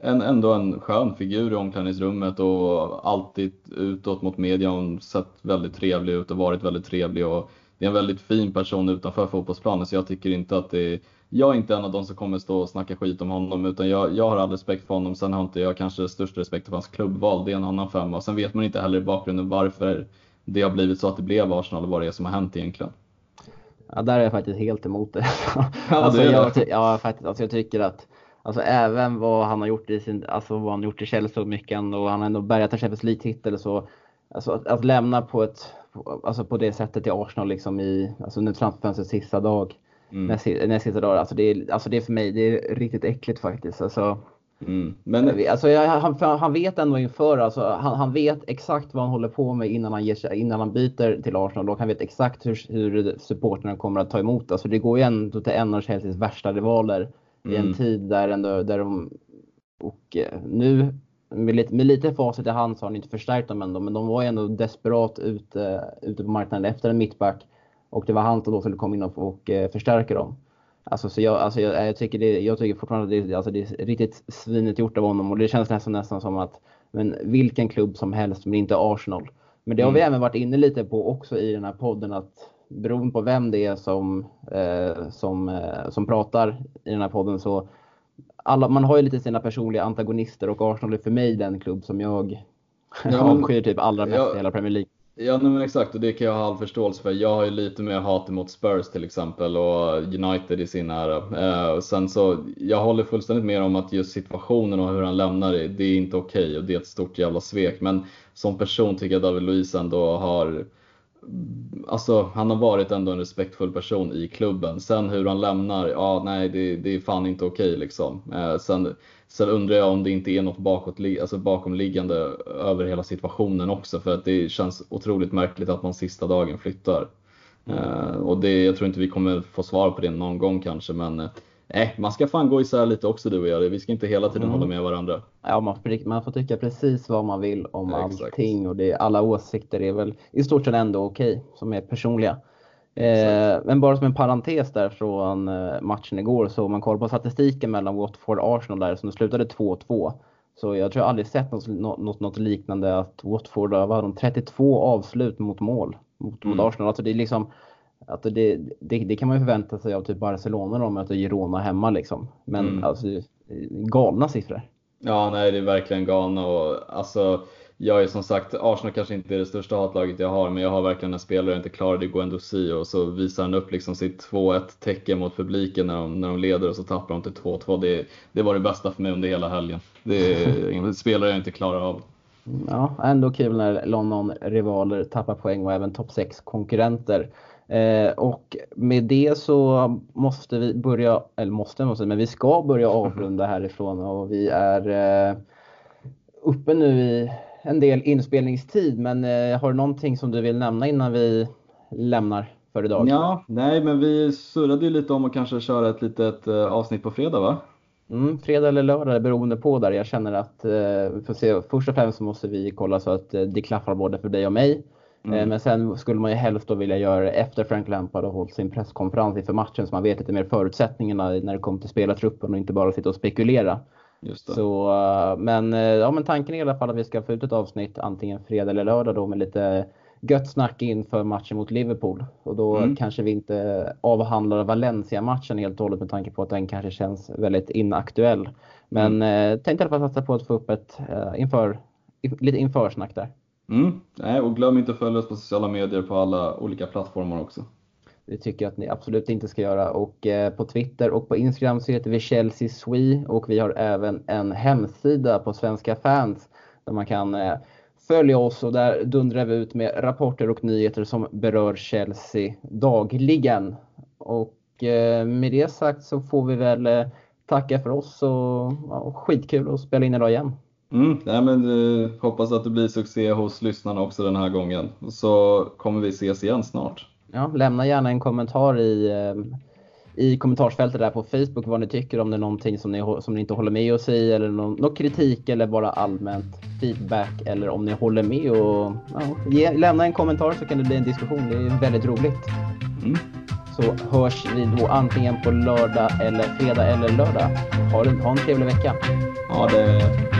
[SPEAKER 2] en, ändå en skön figur i omklädningsrummet och alltid utåt mot media och sett väldigt trevlig ut och varit väldigt trevlig. Och det är en väldigt fin person utanför fotbollsplanen så jag tycker inte att det är jag är inte en av de som kommer stå och snacka skit om honom utan jag, jag har all respekt för honom. Sen har inte jag kanske störst respekt för hans klubbval, det är en annan femma. Sen vet man inte heller i bakgrunden varför det har blivit så att det blev Arsenal och vad det är som har hänt egentligen.
[SPEAKER 1] Ja, där är jag faktiskt helt emot det. Ja, alltså, det jag, ja, faktiskt, alltså, jag tycker att Alltså även vad han har gjort i sin, alltså vad han gjort i Chelsea och mycket och han har ändå bärgat en Champions League-titel så. Alltså att, att, lämna på ett, alltså på det sättet i Arsenal liksom i, alltså under transferfönstrets sista dag. Mm. Näst, näst sista dag, alltså det, är, alltså det är för mig, det är riktigt äckligt faktiskt. Alltså, Mm. Men... Alltså, han, han vet ändå inför, alltså, han, han, vet exakt vad han håller på med innan han, ger innan han byter till Arsenal och han vet exakt hur, hur supporterna kommer att ta emot. Alltså, det går ju ändå till en av Chelseas värsta rivaler. I en mm. tid där, ändå, där de... Och eh, nu med lite, med lite facit i hand så har han inte förstärkt dem ändå, men de var ju ändå desperat ute, ute på marknaden efter en mittback. Och det var han som då skulle komma in och, och eh, förstärka dem. Alltså, så jag, alltså jag, jag, tycker det, jag tycker fortfarande att det, alltså det är riktigt svinigt gjort av honom och det känns nästan, nästan som att men vilken klubb som helst, men inte Arsenal. Men det har mm. vi även varit inne lite på också i den här podden att beroende på vem det är som, eh, som, eh, som pratar i den här podden så alla, man har ju lite sina personliga antagonister och Arsenal är för mig den klubb som jag ja, avskyr typ allra mest ja, i hela Premier League.
[SPEAKER 2] Ja men exakt och det kan jag ha all förståelse för. Jag har ju lite mer hat emot Spurs till exempel och United i sin ära. Eh, sen så, jag håller fullständigt med om att just situationen och hur han lämnar det, det är inte okej okay och det är ett stort jävla svek. Men som person tycker jag David Luiz ändå har Alltså han har varit ändå en respektfull person i klubben. Sen hur han lämnar, ja nej det, det är fan inte okej okay, liksom. Eh, sen, sen undrar jag om det inte är något bakåt, alltså bakomliggande över hela situationen också. För att det känns otroligt märkligt att man sista dagen flyttar. Mm. Eh, och det, jag tror inte vi kommer få svar på det någon gång kanske men eh, Nej, man ska fan gå isär lite också du och jag. Vi ska inte hela tiden mm. hålla med varandra.
[SPEAKER 1] Ja, man får, man får tycka precis vad man vill om ja, allting och det, alla åsikter är väl i stort sett ändå okej, okay, som är personliga. Eh, men bara som en parentes där från eh, matchen igår, så om man kollar på statistiken mellan Watford och Arsenal där som slutade 2-2. Så jag tror jag aldrig sett något, något, något liknande att Watford de 32 avslut mot mål mot, mm. mot Arsenal. Alltså det är liksom att det, det, det, kan man ju förvänta sig av typ Barcelona de möter Girona hemma liksom. Men mm. alltså galna siffror.
[SPEAKER 2] Ja, nej det är verkligen galna och alltså jag är som sagt, Arsenal kanske inte är det största hatlaget jag har, men jag har verkligen en spelare jag inte klarade Guendouzi och så visar han upp liksom sitt 2-1 tecken mot publiken när de, när de leder och så tappar de till 2-2. Det, det var det bästa för mig under hela helgen. Det är en spelare jag inte klarar av.
[SPEAKER 1] Ja, ändå kul när London-rivaler tappar poäng och även topp 6 konkurrenter. Eh, och med det så måste vi börja, eller måste, måste men vi ska börja avrunda härifrån och vi är eh, uppe nu i en del inspelningstid. Men eh, har du någonting som du vill nämna innan vi lämnar för idag?
[SPEAKER 2] Ja, nej, men vi surrade ju lite om att kanske köra ett litet eh, avsnitt på fredag va?
[SPEAKER 1] Mm, fredag eller lördag beroende på där. Jag känner att eh, för se, först och främst så måste vi kolla så att eh, det klaffar både för dig och mig. Mm. Eh, men sen skulle man ju helst då vilja göra det efter Frank Lampard har hållit sin presskonferens inför matchen så man vet lite mer förutsättningarna när det kommer till spelartruppen och inte bara sitta och spekulera. Så, eh, men, eh, ja, men tanken är i alla fall att vi ska få ut ett avsnitt antingen fredag eller lördag då med lite gött snack inför matchen mot Liverpool. Och då mm. kanske vi inte avhandlar Valencia-matchen helt och hållet med tanke på att den kanske känns väldigt inaktuell. Men mm. eh, tänkte i alla fall satsa på att få upp ett eh, inför, lite införsnack där.
[SPEAKER 2] Mm. Nej, och glöm inte att följa oss på sociala medier på alla olika plattformar också.
[SPEAKER 1] Det tycker jag att ni absolut inte ska göra. Och eh, på Twitter och på Instagram så heter vi Chelsea Swe och vi har även en hemsida på Svenska fans där man kan eh, följa oss och där dundrar vi ut med rapporter och nyheter som berör Chelsea dagligen. Och eh, med det sagt så får vi väl eh, tacka för oss och ja, skitkul att spela in idag igen.
[SPEAKER 2] Mm, nej men, eh, hoppas att det blir succé hos lyssnarna också den här gången. Så kommer vi ses igen snart.
[SPEAKER 1] Ja, lämna gärna en kommentar i, eh, i kommentarsfältet där på Facebook vad ni tycker om det är någonting som ni, som ni inte håller med oss i eller någon, någon kritik eller bara allmänt feedback eller om ni håller med och ja, ge, lämna en kommentar så kan det bli en diskussion. Det är väldigt roligt. Mm. Så hörs vi då antingen på lördag eller fredag eller lördag. Ha, ha en trevlig vecka.
[SPEAKER 2] Ha det.